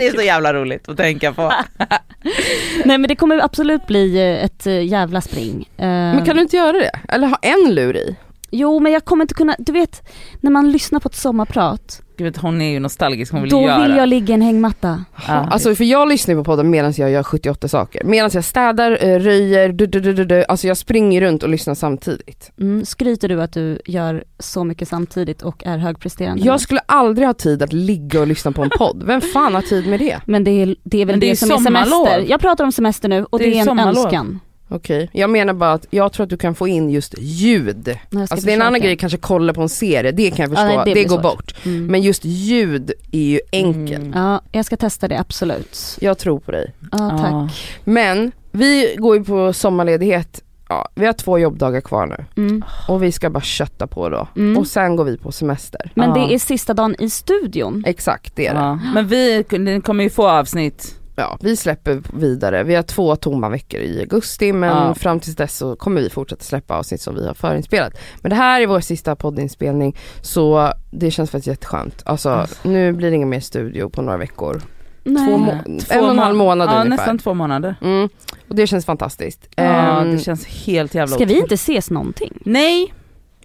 [SPEAKER 4] det är så jävla roligt att tänka på.
[SPEAKER 3] Nej men det kommer absolut bli eh, ett eh, jävla spring. Eh,
[SPEAKER 2] Men kan du inte göra det? Eller ha en lur i?
[SPEAKER 3] Jo men jag kommer inte kunna, du vet när man lyssnar på ett sommarprat,
[SPEAKER 4] Gud hon är ju nostalgisk, hon vill
[SPEAKER 3] då
[SPEAKER 4] göra.
[SPEAKER 3] vill jag ligga i en hängmatta.
[SPEAKER 4] Ja.
[SPEAKER 2] Alltså för jag lyssnar på podden medan jag gör 78 saker. Medan jag städar, eh, röjer, du, du, du, du, du. alltså jag springer runt och lyssnar samtidigt.
[SPEAKER 3] Mm, skryter du att du gör så mycket samtidigt och är högpresterande?
[SPEAKER 2] Jag skulle aldrig ha tid att ligga och lyssna på en podd. Vem fan har tid med det?
[SPEAKER 3] Men det är, det är väl
[SPEAKER 4] Men det
[SPEAKER 3] det,
[SPEAKER 4] är
[SPEAKER 3] som är semester. Jag pratar om semester nu och
[SPEAKER 4] Det
[SPEAKER 3] det,
[SPEAKER 4] är
[SPEAKER 3] är en
[SPEAKER 4] sommarlov.
[SPEAKER 3] önskan.
[SPEAKER 2] Okej, jag menar bara att jag tror att du kan få in just ljud. Alltså det är en annan
[SPEAKER 3] försöka.
[SPEAKER 2] grej, kanske kolla på en serie, det kan jag
[SPEAKER 3] Ja,
[SPEAKER 2] förstå,
[SPEAKER 3] nej, det
[SPEAKER 2] det, går
[SPEAKER 3] svårt.
[SPEAKER 2] bort.
[SPEAKER 3] Mm.
[SPEAKER 2] Men just ljud är ju enkelt.
[SPEAKER 4] Mm.
[SPEAKER 3] Ja, jag ska testa det absolut.
[SPEAKER 2] Jag tror på dig.
[SPEAKER 3] Ja, tack.
[SPEAKER 4] Ja.
[SPEAKER 2] Men vi går ju på sommarledighet, ja, vi har två jobbdagar kvar nu
[SPEAKER 3] Mm.
[SPEAKER 2] och vi ska bara kötta på då.
[SPEAKER 3] Mm.
[SPEAKER 2] Och sen går vi på semester.
[SPEAKER 3] Men
[SPEAKER 4] Ja.
[SPEAKER 3] det är sista dagen i studion.
[SPEAKER 2] Exakt det är det.
[SPEAKER 4] Ja. Men vi kommer ju få avsnitt,
[SPEAKER 2] Ja, vi släpper vidare. Vi har två tomma veckor i augusti men
[SPEAKER 4] Ja.
[SPEAKER 2] fram tills dess så kommer vi fortsätta släppa avsnitt som vi har förinspelat. Men det här är vår sista poddinspelning så det känns faktiskt jätteskönt. Alltså nu blir det ingen mer studio på några veckor.
[SPEAKER 3] Nej.
[SPEAKER 2] Två må-
[SPEAKER 4] Två
[SPEAKER 2] en och en halv
[SPEAKER 4] må-
[SPEAKER 2] månad
[SPEAKER 4] ja,
[SPEAKER 2] ungefär.
[SPEAKER 4] nästan två månader.
[SPEAKER 2] Mm. Och det känns fantastiskt.
[SPEAKER 4] Ja
[SPEAKER 2] Ehm,
[SPEAKER 4] det känns helt jävla
[SPEAKER 3] Ska vi inte ses någonting?
[SPEAKER 4] Nej!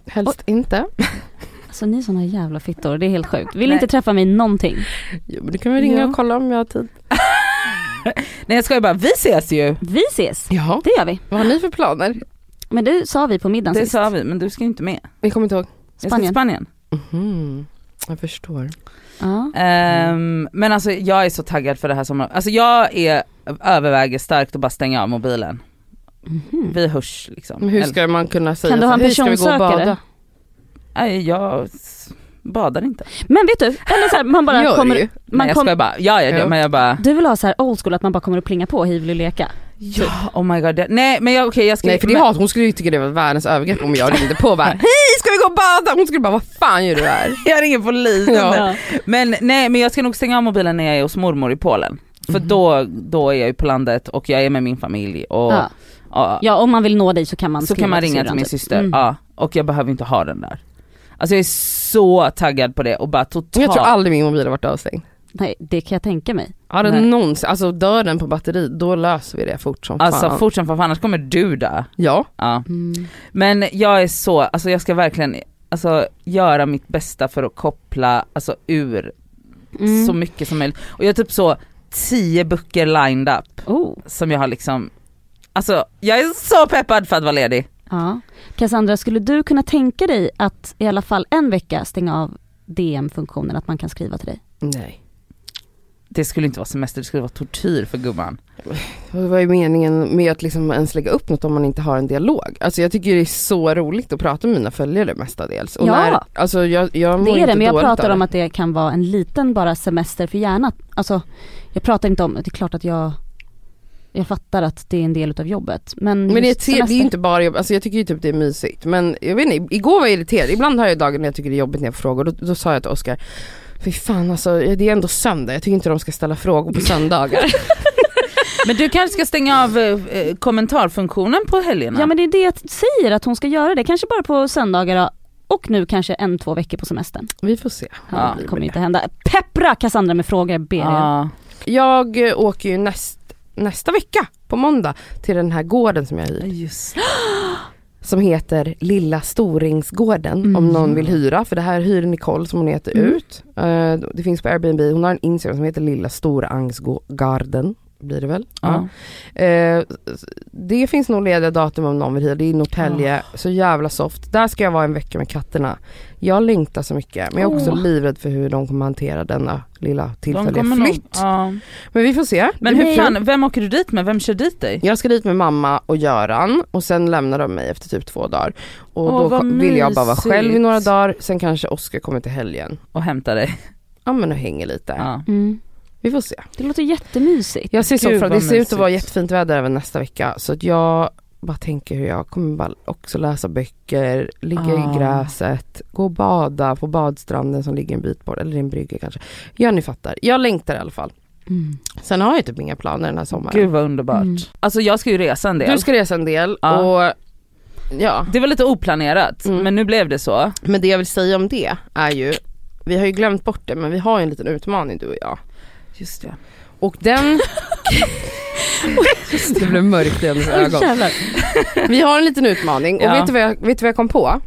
[SPEAKER 2] helst inte.
[SPEAKER 3] Alltså ni är såna jävla fittor, det är helt sjukt. Vill
[SPEAKER 4] Nej.
[SPEAKER 3] inte träffa mig någonting.
[SPEAKER 2] Jo, men du kan väl ringa
[SPEAKER 3] Ja.
[SPEAKER 2] och kolla om jag har tid.
[SPEAKER 4] Nej jag skojar bara, vi ses ju!
[SPEAKER 3] Vi ses,
[SPEAKER 2] Ja.
[SPEAKER 3] det gör vi.
[SPEAKER 2] Vad har ni för planer?
[SPEAKER 3] Men det sa vi på middagen
[SPEAKER 4] Det
[SPEAKER 3] sist.
[SPEAKER 4] sa vi, men du ska ju inte med.
[SPEAKER 2] Vi kommer inte ihåg.
[SPEAKER 4] Jag ska till
[SPEAKER 3] Spanien.
[SPEAKER 4] Spanien.
[SPEAKER 2] Mhm. Jag förstår.
[SPEAKER 3] Ja.
[SPEAKER 4] Ehm, men alltså jag är så taggad för det här sommaren. Alltså jag är, överväger starkt att bara stänga av mobilen.
[SPEAKER 3] Mhm.
[SPEAKER 4] Vi hörs liksom.
[SPEAKER 2] Men hur
[SPEAKER 4] Eller-
[SPEAKER 2] ska man kunna säga
[SPEAKER 3] Kan du
[SPEAKER 2] så
[SPEAKER 3] ha en
[SPEAKER 2] här, "Hej, ska vi gå och
[SPEAKER 3] personsökare?
[SPEAKER 2] bada?"
[SPEAKER 4] Nej jag badar inte.
[SPEAKER 3] Men vet du, eller så här, man bara
[SPEAKER 2] Gör du
[SPEAKER 3] kommer,
[SPEAKER 2] ju.
[SPEAKER 3] man
[SPEAKER 4] Nej jag
[SPEAKER 3] kom,
[SPEAKER 4] bara, jag gör det
[SPEAKER 2] Ja.
[SPEAKER 4] men jag bara,
[SPEAKER 3] du vill ha så här old school att man bara kommer och plinga på hej vill du leka?
[SPEAKER 4] ja oh my god. Nej men jag, okej jag ska
[SPEAKER 2] Nej för det är hat, hon skulle ju tycka det var världens övergrepp om jag ringde på och bara Hej ska vi gå och bada? Hon skulle bara vad fan gör du här?
[SPEAKER 4] jag ringer polisen.
[SPEAKER 2] Ja.
[SPEAKER 4] Men nej men jag ska nog stänga av mobilen när jag är hos mormor i Polen. För
[SPEAKER 2] Mhm.
[SPEAKER 4] då, då är jag ju på landet och jag är med min familj och
[SPEAKER 3] Ja.
[SPEAKER 4] ja,
[SPEAKER 3] ja om man vill nå dig så kan man
[SPEAKER 4] så kan man ringa till min
[SPEAKER 3] typ.
[SPEAKER 4] syster.
[SPEAKER 3] Mm.
[SPEAKER 4] Ja, och jag behöver inte ha den där. Alltså jag är så taggad på det och bara totalt.
[SPEAKER 2] Jag tror aldrig min mobil har varit avstängd.
[SPEAKER 3] Nej det kan jag tänka mig.
[SPEAKER 2] Det
[SPEAKER 4] Nej.
[SPEAKER 2] någonsin, alltså dör den på batteri då löser vi det fort som
[SPEAKER 4] Alltså
[SPEAKER 2] fan.
[SPEAKER 4] fort som fan annars kommer du dö.
[SPEAKER 2] Ja.
[SPEAKER 4] Ja.
[SPEAKER 3] Mm.
[SPEAKER 4] Men jag är så, alltså jag ska verkligen, alltså, göra mitt bästa för att koppla alltså, ur
[SPEAKER 3] Mm.
[SPEAKER 4] så mycket som möjligt. Och jag har typ så tio böcker lined up
[SPEAKER 3] Oh.
[SPEAKER 4] som jag har liksom, alltså jag är så peppad för att vara ledig.
[SPEAKER 3] Ja. Cassandra, skulle du kunna tänka dig att i alla fall en vecka stänga av DM-funktionen, att man kan skriva till dig?
[SPEAKER 2] Nej.
[SPEAKER 4] Det skulle inte vara semester, det skulle vara tortyr för gumman.
[SPEAKER 2] Vad är meningen med att liksom ens lägga upp något om man inte har en dialog? Alltså jag tycker det är så roligt att prata med mina följare mestadels. Och
[SPEAKER 3] Ja.
[SPEAKER 2] när, alltså jag, jag
[SPEAKER 3] Det är det, men jag pratar om att det kan vara en liten bara semester för hjärnan. Alltså, jag pratar inte om, det är klart att jag, jag fattar att det är en del utav jobbet. Men,
[SPEAKER 2] Men det är, ett- det är
[SPEAKER 3] semester-
[SPEAKER 2] inte bara jobb, alltså jag tycker ju typ det är mysigt. Men jag vet inte, igår var jag irriterad. Ibland har jag dagar när jag tycker det är jobbigt när jag får frågor. Då, då sa jag till Oskar, fy fan alltså det är ändå söndag, jag tycker inte de ska ställa frågor på söndagar.
[SPEAKER 4] Men du kanske ska stänga av eh, kommentarfunktionen på helgerna?
[SPEAKER 3] Ja men det är det jag säger att hon ska göra det, kanske bara på söndagar och nu kanske en, två veckor på semestern.
[SPEAKER 2] Vi får se.
[SPEAKER 3] Ja, det kommer inte hända. Peppra Cassandra med frågor ber jag.
[SPEAKER 4] Ja.
[SPEAKER 2] Jag eh, åker ju näst, nästa vecka på måndag till den här gården som jag hyr. Som heter Lilla Storingsgården om
[SPEAKER 3] Mm.
[SPEAKER 2] någon vill hyra. För det här hyr Nicole som hon heter
[SPEAKER 3] Mm.
[SPEAKER 2] ut. Eh, det finns på Airbnb, hon har en Instagram som heter Lilla Storangsgarden. Blir det väl?
[SPEAKER 4] Ja.
[SPEAKER 2] Eh, det finns nog lediga datum om någon vill hyra. Det är i Norrtälje, så jävla soft. Där ska jag vara en vecka med katterna. Jag längtar så mycket men jag är också
[SPEAKER 3] Åh.
[SPEAKER 2] livrädd för hur de kommer hantera denna lilla tillfälliga flytt.
[SPEAKER 4] ja.
[SPEAKER 2] Men vi får se.
[SPEAKER 4] Men hur fan, vem åker du dit med? Vem kör dit dig?
[SPEAKER 2] Jag ska dit med mamma och Göran och sen lämnar de mig efter typ två dagar. Och
[SPEAKER 4] Åh,
[SPEAKER 2] då vill jag bara vara själv i några dagar, sen kanske Oskar kommer till helgen.
[SPEAKER 4] Och hämtar dig?
[SPEAKER 2] Ja men och hänger lite.
[SPEAKER 4] Ja.
[SPEAKER 3] Mm.
[SPEAKER 2] Vi får se.
[SPEAKER 3] Det låter jättemysigt.
[SPEAKER 2] Jag ser så fram det ser ut att vara jättefint väder även nästa vecka så att jag bara tänker hur jag kommer bara också läsa böcker, ligga
[SPEAKER 4] Ah.
[SPEAKER 2] i gräset, gå och bada på badstranden som ligger en bit bort, eller i en brygga kanske. Ja ni fattar, jag längtar i alla fall.
[SPEAKER 3] Mm.
[SPEAKER 2] Sen har jag typ inga planer den här sommaren.
[SPEAKER 4] Gud vad underbart.
[SPEAKER 3] Mm.
[SPEAKER 4] Alltså jag ska ju resa en del.
[SPEAKER 2] Du ska resa en del
[SPEAKER 4] Ja.
[SPEAKER 2] och ja,
[SPEAKER 4] Det var lite oplanerat
[SPEAKER 2] Mm.
[SPEAKER 4] men nu blev det så.
[SPEAKER 2] men det jag vill säga om det är ju, vi har ju glömt bort det men vi har ju en liten utmaning du och jag.
[SPEAKER 4] Just det.
[SPEAKER 2] Och den... det blev mörkt i hennes ögon. Vi har en liten utmaning och
[SPEAKER 4] Ja.
[SPEAKER 2] vet, du vad jag, vet du vad jag kom på?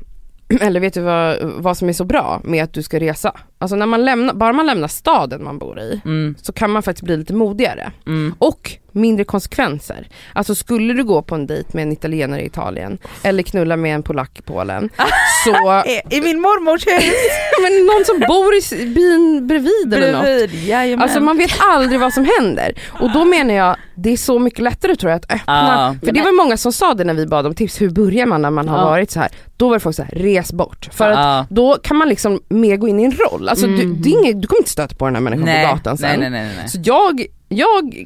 [SPEAKER 2] Eller vet du vad, vad som är så bra med att du ska resa? Alltså när man lämnar, bara man lämnar staden man bor i
[SPEAKER 4] Mm,
[SPEAKER 2] så kan man faktiskt bli lite modigare.
[SPEAKER 4] mm.
[SPEAKER 2] Och mindre konsekvenser. Alltså skulle du gå på en dejt med en italienare i Italien eller knulla med en polack i Polen så,
[SPEAKER 4] I min mormors hus
[SPEAKER 2] men någon som bor i byn bredvid eller något.
[SPEAKER 4] bredvid, jajamän.
[SPEAKER 2] Alltså man vet aldrig vad som händer. Och då menar jag, det är så mycket lättare tror jag att öppna.
[SPEAKER 4] Ja.
[SPEAKER 2] För det var många som sa det när vi bad om tips, hur börjar man när man har
[SPEAKER 3] Ja.
[SPEAKER 2] varit så här? Då var det folk så här, res bort. För att
[SPEAKER 4] Ja.
[SPEAKER 2] då kan man liksom mer gå in i en roll. Alltså du,
[SPEAKER 3] Mm.
[SPEAKER 2] det är inget, du kommer inte stöta på den här människan
[SPEAKER 4] nej,
[SPEAKER 2] på gatan sen.
[SPEAKER 4] nej, nej, nej, nej.
[SPEAKER 2] Så jag, jag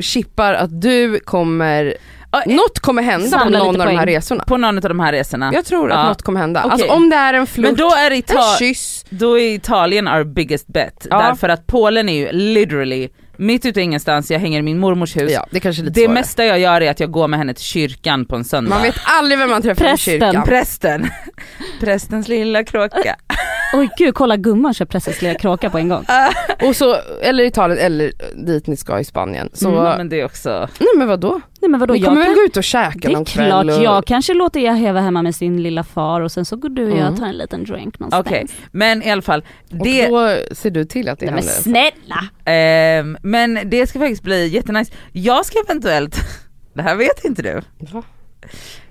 [SPEAKER 2] chippar att du kommer,
[SPEAKER 4] Ja,
[SPEAKER 2] något kommer hända på
[SPEAKER 3] Samla
[SPEAKER 2] någon
[SPEAKER 3] lite
[SPEAKER 2] av de här resorna.
[SPEAKER 4] På någon av de här resorna.
[SPEAKER 2] Jag tror att
[SPEAKER 4] Ja.
[SPEAKER 2] något kommer hända.
[SPEAKER 4] Okej.
[SPEAKER 2] Alltså om det är en flört,
[SPEAKER 4] Men då är,
[SPEAKER 2] en
[SPEAKER 4] Ita-
[SPEAKER 2] kyss.
[SPEAKER 4] då är Italien our biggest bet.
[SPEAKER 2] Ja.
[SPEAKER 4] Därför att Polen är ju literally mitt ute i ingenstans, jag hänger i min mormors hus.
[SPEAKER 2] Ja, det kanske är lite
[SPEAKER 4] det
[SPEAKER 2] svårare.
[SPEAKER 4] mesta jag gör är att jag går med henne till kyrkan på en söndag.
[SPEAKER 2] Man vet aldrig vem man träffar i kyrkan.
[SPEAKER 4] Prästen. Prästens lilla kråka.
[SPEAKER 3] Oj gud, kolla gumman kör prästens lilla kråka på en gång.
[SPEAKER 2] Och så, eller Italien eller dit ni ska i Spanien. Så,
[SPEAKER 4] Mm, men det är också...
[SPEAKER 2] nej men vadå?
[SPEAKER 3] Nej men vadå,
[SPEAKER 2] Ni
[SPEAKER 3] jag
[SPEAKER 2] kommer väl
[SPEAKER 3] kan...
[SPEAKER 2] gå ut och käka
[SPEAKER 3] Det är
[SPEAKER 2] någon kväll?
[SPEAKER 3] klart,
[SPEAKER 2] och...
[SPEAKER 3] jag kanske låter jag heva hemma med sin lilla far och sen så går du och jag
[SPEAKER 2] Mm.
[SPEAKER 3] och tar en liten drink någonstans.
[SPEAKER 4] Okej, men i alla fall.
[SPEAKER 2] Och
[SPEAKER 4] Det,
[SPEAKER 2] då ser du till att det
[SPEAKER 3] Nej men
[SPEAKER 2] händer.
[SPEAKER 3] snälla!
[SPEAKER 4] ehm, men det ska faktiskt bli jättenice. Jag ska eventuellt, det här vet inte du,
[SPEAKER 2] Va?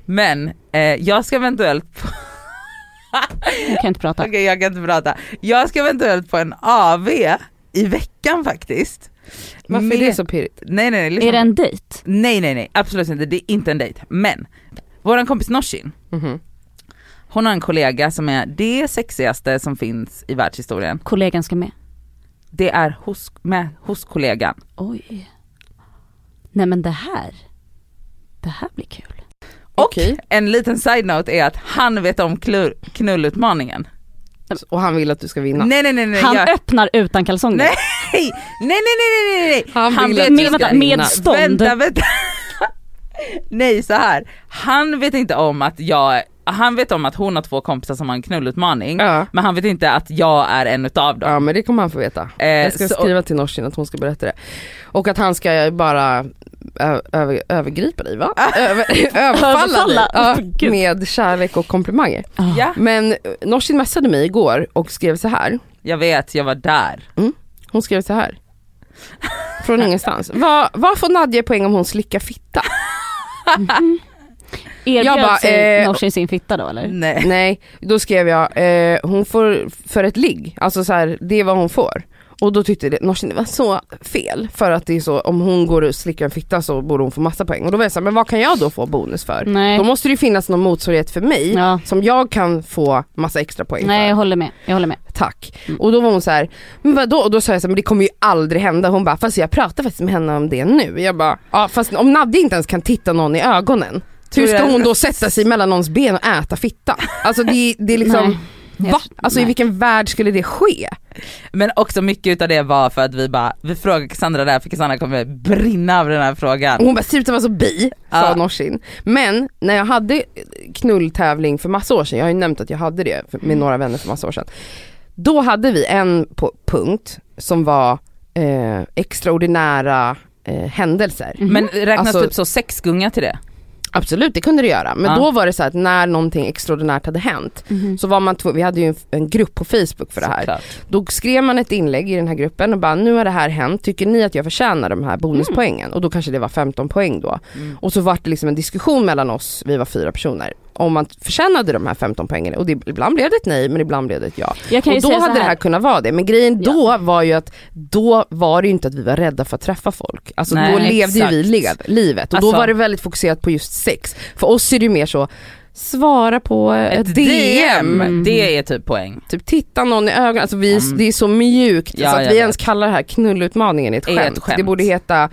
[SPEAKER 4] men eh, jag ska eventuellt
[SPEAKER 3] Jag kan inte prata.
[SPEAKER 4] Okej jag kan inte prata. Jag ska eventuellt på en AV i veckan faktiskt.
[SPEAKER 2] Varför
[SPEAKER 4] Med-
[SPEAKER 2] är det så pirrigt?
[SPEAKER 4] Nej nej nej. lyssna
[SPEAKER 3] Är det en dejt?
[SPEAKER 4] Nej nej nej absolut inte, det är inte en dejt. Men, våran kompis Norsin,
[SPEAKER 2] Mhm.
[SPEAKER 4] hon har en kollega som är det sexigaste som finns i världshistorien.
[SPEAKER 3] Kollegan ska med.
[SPEAKER 4] Det är hos, med hos kollegan.
[SPEAKER 3] Oj. Nej men det här, det här blir kul.
[SPEAKER 4] Och
[SPEAKER 2] Okej.
[SPEAKER 4] en liten side-note är att han vet om klur, knullutmaningen.
[SPEAKER 2] Och han vill att du ska vinna.
[SPEAKER 4] Nej nej nej nej.
[SPEAKER 3] Han
[SPEAKER 4] jag,
[SPEAKER 3] öppnar utan kalsonger.
[SPEAKER 4] Nej. nej nej nej nej nej.
[SPEAKER 2] Han vill
[SPEAKER 4] vet
[SPEAKER 2] att du ska
[SPEAKER 3] vänta,
[SPEAKER 2] vinna.
[SPEAKER 3] med stånd.
[SPEAKER 4] Vänta, vänta. Nej så här. han vet inte om att jag, han vet om att hon har två kompisar som har en knullutmaning,
[SPEAKER 2] Ja.
[SPEAKER 4] men han vet inte att jag är en utav dem.
[SPEAKER 2] ja men det kommer han få veta.
[SPEAKER 4] Eh,
[SPEAKER 2] Jag ska
[SPEAKER 4] så-
[SPEAKER 2] skriva till Norsin att hon ska berätta det. Och att han ska bara över, övergripa dig va? Över, överfalla dig ja, med kärlek och komplimanger.
[SPEAKER 4] Ja,
[SPEAKER 2] Men eh, Nooshi messade mig igår och skrev så här.
[SPEAKER 4] jag vet, jag var där.
[SPEAKER 2] Hon skrev så här. Från ingenstans. Vad, vad får Nadja poäng om hon slickar fitta?
[SPEAKER 3] Erbjöd
[SPEAKER 2] Jag bara,
[SPEAKER 3] sig
[SPEAKER 2] eh,
[SPEAKER 3] Nooshi sin fitta då eller?
[SPEAKER 4] Nej.
[SPEAKER 2] Nej, då skrev jag, eh, hon får för ett ligg, alltså så här, det är vad hon får. Och då tyckte det, Nooshi det var så fel för att det är så, om hon går och slickar en fitta så borde hon få massa poäng. Och då var jag såhär, men vad kan jag då få bonus för?
[SPEAKER 3] Nej.
[SPEAKER 2] Då måste det ju finnas någon motsvarighet för mig
[SPEAKER 3] Ja.
[SPEAKER 2] som jag kan få massa extra poäng
[SPEAKER 3] Nej
[SPEAKER 2] för.
[SPEAKER 3] jag håller med, jag håller med.
[SPEAKER 2] Tack. Och då var hon så här, men vadå? Och då sa jag så här, men det kommer ju aldrig hända. Hon bara, fast jag pratar faktiskt med henne om det nu. Jag bara, ja fast om Nadja inte ens kan titta någon i ögonen, hur ska hon då sätta sig mellan någons ben och äta fitta? Alltså det, det är liksom,
[SPEAKER 3] Nej.
[SPEAKER 2] Va? Alltså i
[SPEAKER 3] Nej.
[SPEAKER 2] vilken värld skulle det ske?
[SPEAKER 4] Men också mycket utav det var för att vi bara, vi frågade Cassandra där för Cassandra kommer brinna av den här frågan.
[SPEAKER 2] Och hon bara, sluta vara så bi, sa
[SPEAKER 4] Ja.
[SPEAKER 2] Norsin. Men när jag hade knulltävling för massa år sedan, jag har ju nämnt att jag hade det med några vänner för massa år sedan. Då hade vi en på, punkt som var eh, extraordinära eh, händelser.
[SPEAKER 4] Men räknas
[SPEAKER 2] Alltså-
[SPEAKER 4] typ så sexgunga till det?
[SPEAKER 2] Absolut det kunde det göra, men
[SPEAKER 4] Ja.
[SPEAKER 2] då var det så att när någonting extraordinärt hade hänt så var man två, vi hade ju en, en grupp på Facebook för det här.
[SPEAKER 4] Såklart.
[SPEAKER 2] Då skrev man ett inlägg i den här gruppen och bara nu har det här hänt, tycker ni att jag förtjänar de här bonuspoängen? Och då kanske det var 15 poäng då.
[SPEAKER 4] Mm.
[SPEAKER 2] Och så var det liksom en diskussion mellan oss, vi var fyra personer, om man förtjänade de här 15 poängen. Och det, ibland blev det ett nej men ibland blev det ett ja.
[SPEAKER 3] Jag kan ju
[SPEAKER 2] Och då hade det här kunnat vara det. Men grejen
[SPEAKER 3] Ja.
[SPEAKER 2] då var ju att då var det ju inte att vi var rädda för att träffa folk. Alltså
[SPEAKER 4] Nej,
[SPEAKER 2] då levde ju vi lev, livet och
[SPEAKER 4] Alltså-
[SPEAKER 2] då var det väldigt fokuserat på just sex. För oss är det ju mer så, svara på ett, DM.
[SPEAKER 3] Mm.
[SPEAKER 4] Det är typ poäng.
[SPEAKER 2] Typ titta någon i ögonen, alltså vi,
[SPEAKER 4] Mm.
[SPEAKER 2] det är så mjukt
[SPEAKER 4] Ja,
[SPEAKER 2] så att
[SPEAKER 4] jag
[SPEAKER 2] vi
[SPEAKER 4] vet.
[SPEAKER 2] ens kallar det här knullutmaningen ett skämt.
[SPEAKER 4] ett skämt.
[SPEAKER 2] Det borde heta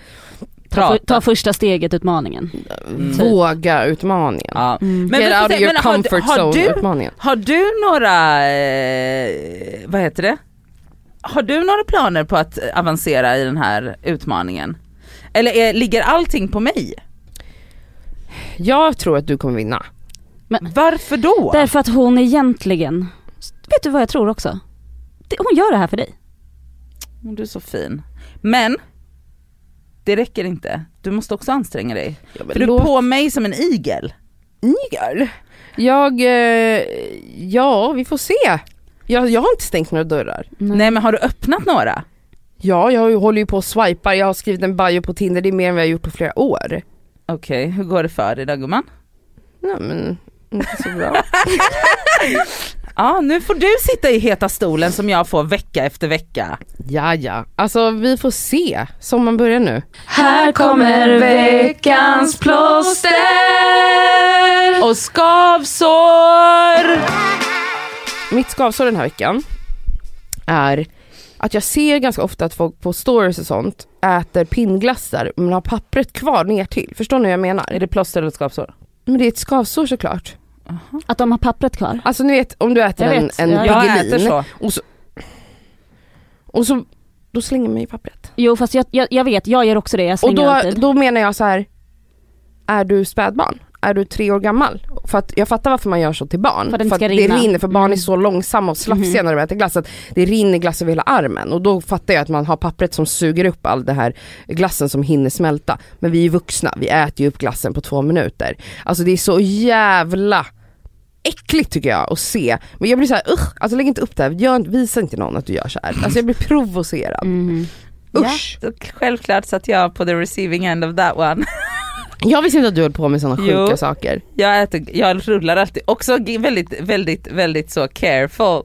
[SPEAKER 3] ta, ta första steget utmaningen.
[SPEAKER 4] Mm.
[SPEAKER 2] våga utmaningen.
[SPEAKER 4] Ja.
[SPEAKER 3] Mm.
[SPEAKER 4] Men
[SPEAKER 2] Get out of your
[SPEAKER 4] men har du-
[SPEAKER 2] comfort
[SPEAKER 4] har
[SPEAKER 2] zone
[SPEAKER 4] du-
[SPEAKER 2] utmaningen.
[SPEAKER 4] Har du några, eh, vad heter det? Har du några planer på att avancera i den här utmaningen? Eller är, ligger allting på mig?
[SPEAKER 2] Jag tror att du kommer vinna.
[SPEAKER 4] Varför då?
[SPEAKER 3] Därför att hon egentligen, vet du vad jag tror också? Hon gör det här för dig.
[SPEAKER 4] Du är så fin. Men, det räcker inte. Du måste också anstränga dig.
[SPEAKER 2] Ja,
[SPEAKER 4] För du är på mig som en igel.
[SPEAKER 2] Igel? Jag, eh, ja vi får se. Jag, jag har inte stängt några dörrar.
[SPEAKER 4] Nej men har du öppnat några?
[SPEAKER 2] Ja, jag håller ju på och swipar, jag har skrivit en bio på Tinder, det är mer än vad jag har gjort på flera år.
[SPEAKER 4] Okej, hur går det för dig då gumman?
[SPEAKER 2] Nej men, inte så bra.
[SPEAKER 4] Ja, nu får du sitta i heta stolen som jag får vecka efter vecka.
[SPEAKER 2] ja ja, alltså vi får se. Sommaren börjar nu.
[SPEAKER 8] Här kommer veckans plåster
[SPEAKER 4] Och skavsår!
[SPEAKER 2] Mitt skavsår den här veckan är att jag ser ganska ofta att folk på stories och sånt äter pinnglassar men har pappret kvar ner till. Förstår ni vad jag menar?
[SPEAKER 4] Är det plåster eller skavsår?
[SPEAKER 2] Men det är ett skavsår såklart.
[SPEAKER 3] Att de har pappret kvar.
[SPEAKER 2] Alltså ni vet om du äter
[SPEAKER 3] Jag
[SPEAKER 2] en,
[SPEAKER 3] vet,
[SPEAKER 2] en
[SPEAKER 3] ja.
[SPEAKER 4] Jag
[SPEAKER 2] Piggelin
[SPEAKER 4] äter så.
[SPEAKER 2] och så, och så då slänger man ju pappret.
[SPEAKER 3] Jo fast jag, jag, jag vet, jag gör också det.
[SPEAKER 2] Och då,
[SPEAKER 3] alltid.
[SPEAKER 2] då menar jag så här. är du spädbarn? Är du tre år gammal? För att jag fattar varför man gör så till barn.
[SPEAKER 3] För inte
[SPEAKER 2] att det
[SPEAKER 3] rinna.
[SPEAKER 2] rinner, för barn är
[SPEAKER 3] Mm.
[SPEAKER 2] så långsamma och slafsiga
[SPEAKER 3] Mhm.
[SPEAKER 2] när de äter glass att det rinner glass över hela armen. Och då fattar jag att man har pappret som suger upp all det här glassen som hinner smälta. Men vi är ju vuxna, vi äter ju upp glassen på två minuter. Alltså det är så jävla äckligt tycker jag att se. Men jag blir såhär, usch, alltså lägg inte upp det här, Gör, inte- visa inte någon att du gör så här. Alltså jag blir provocerad.
[SPEAKER 3] Mhm.
[SPEAKER 2] Usch.
[SPEAKER 4] Ja, självklart satt jag på the receiving end of that one.
[SPEAKER 2] Jag visste inte att du höll på med sådana sjuka saker.
[SPEAKER 4] Jag, äter, jag rullar alltid, också väldigt, väldigt, väldigt så careful.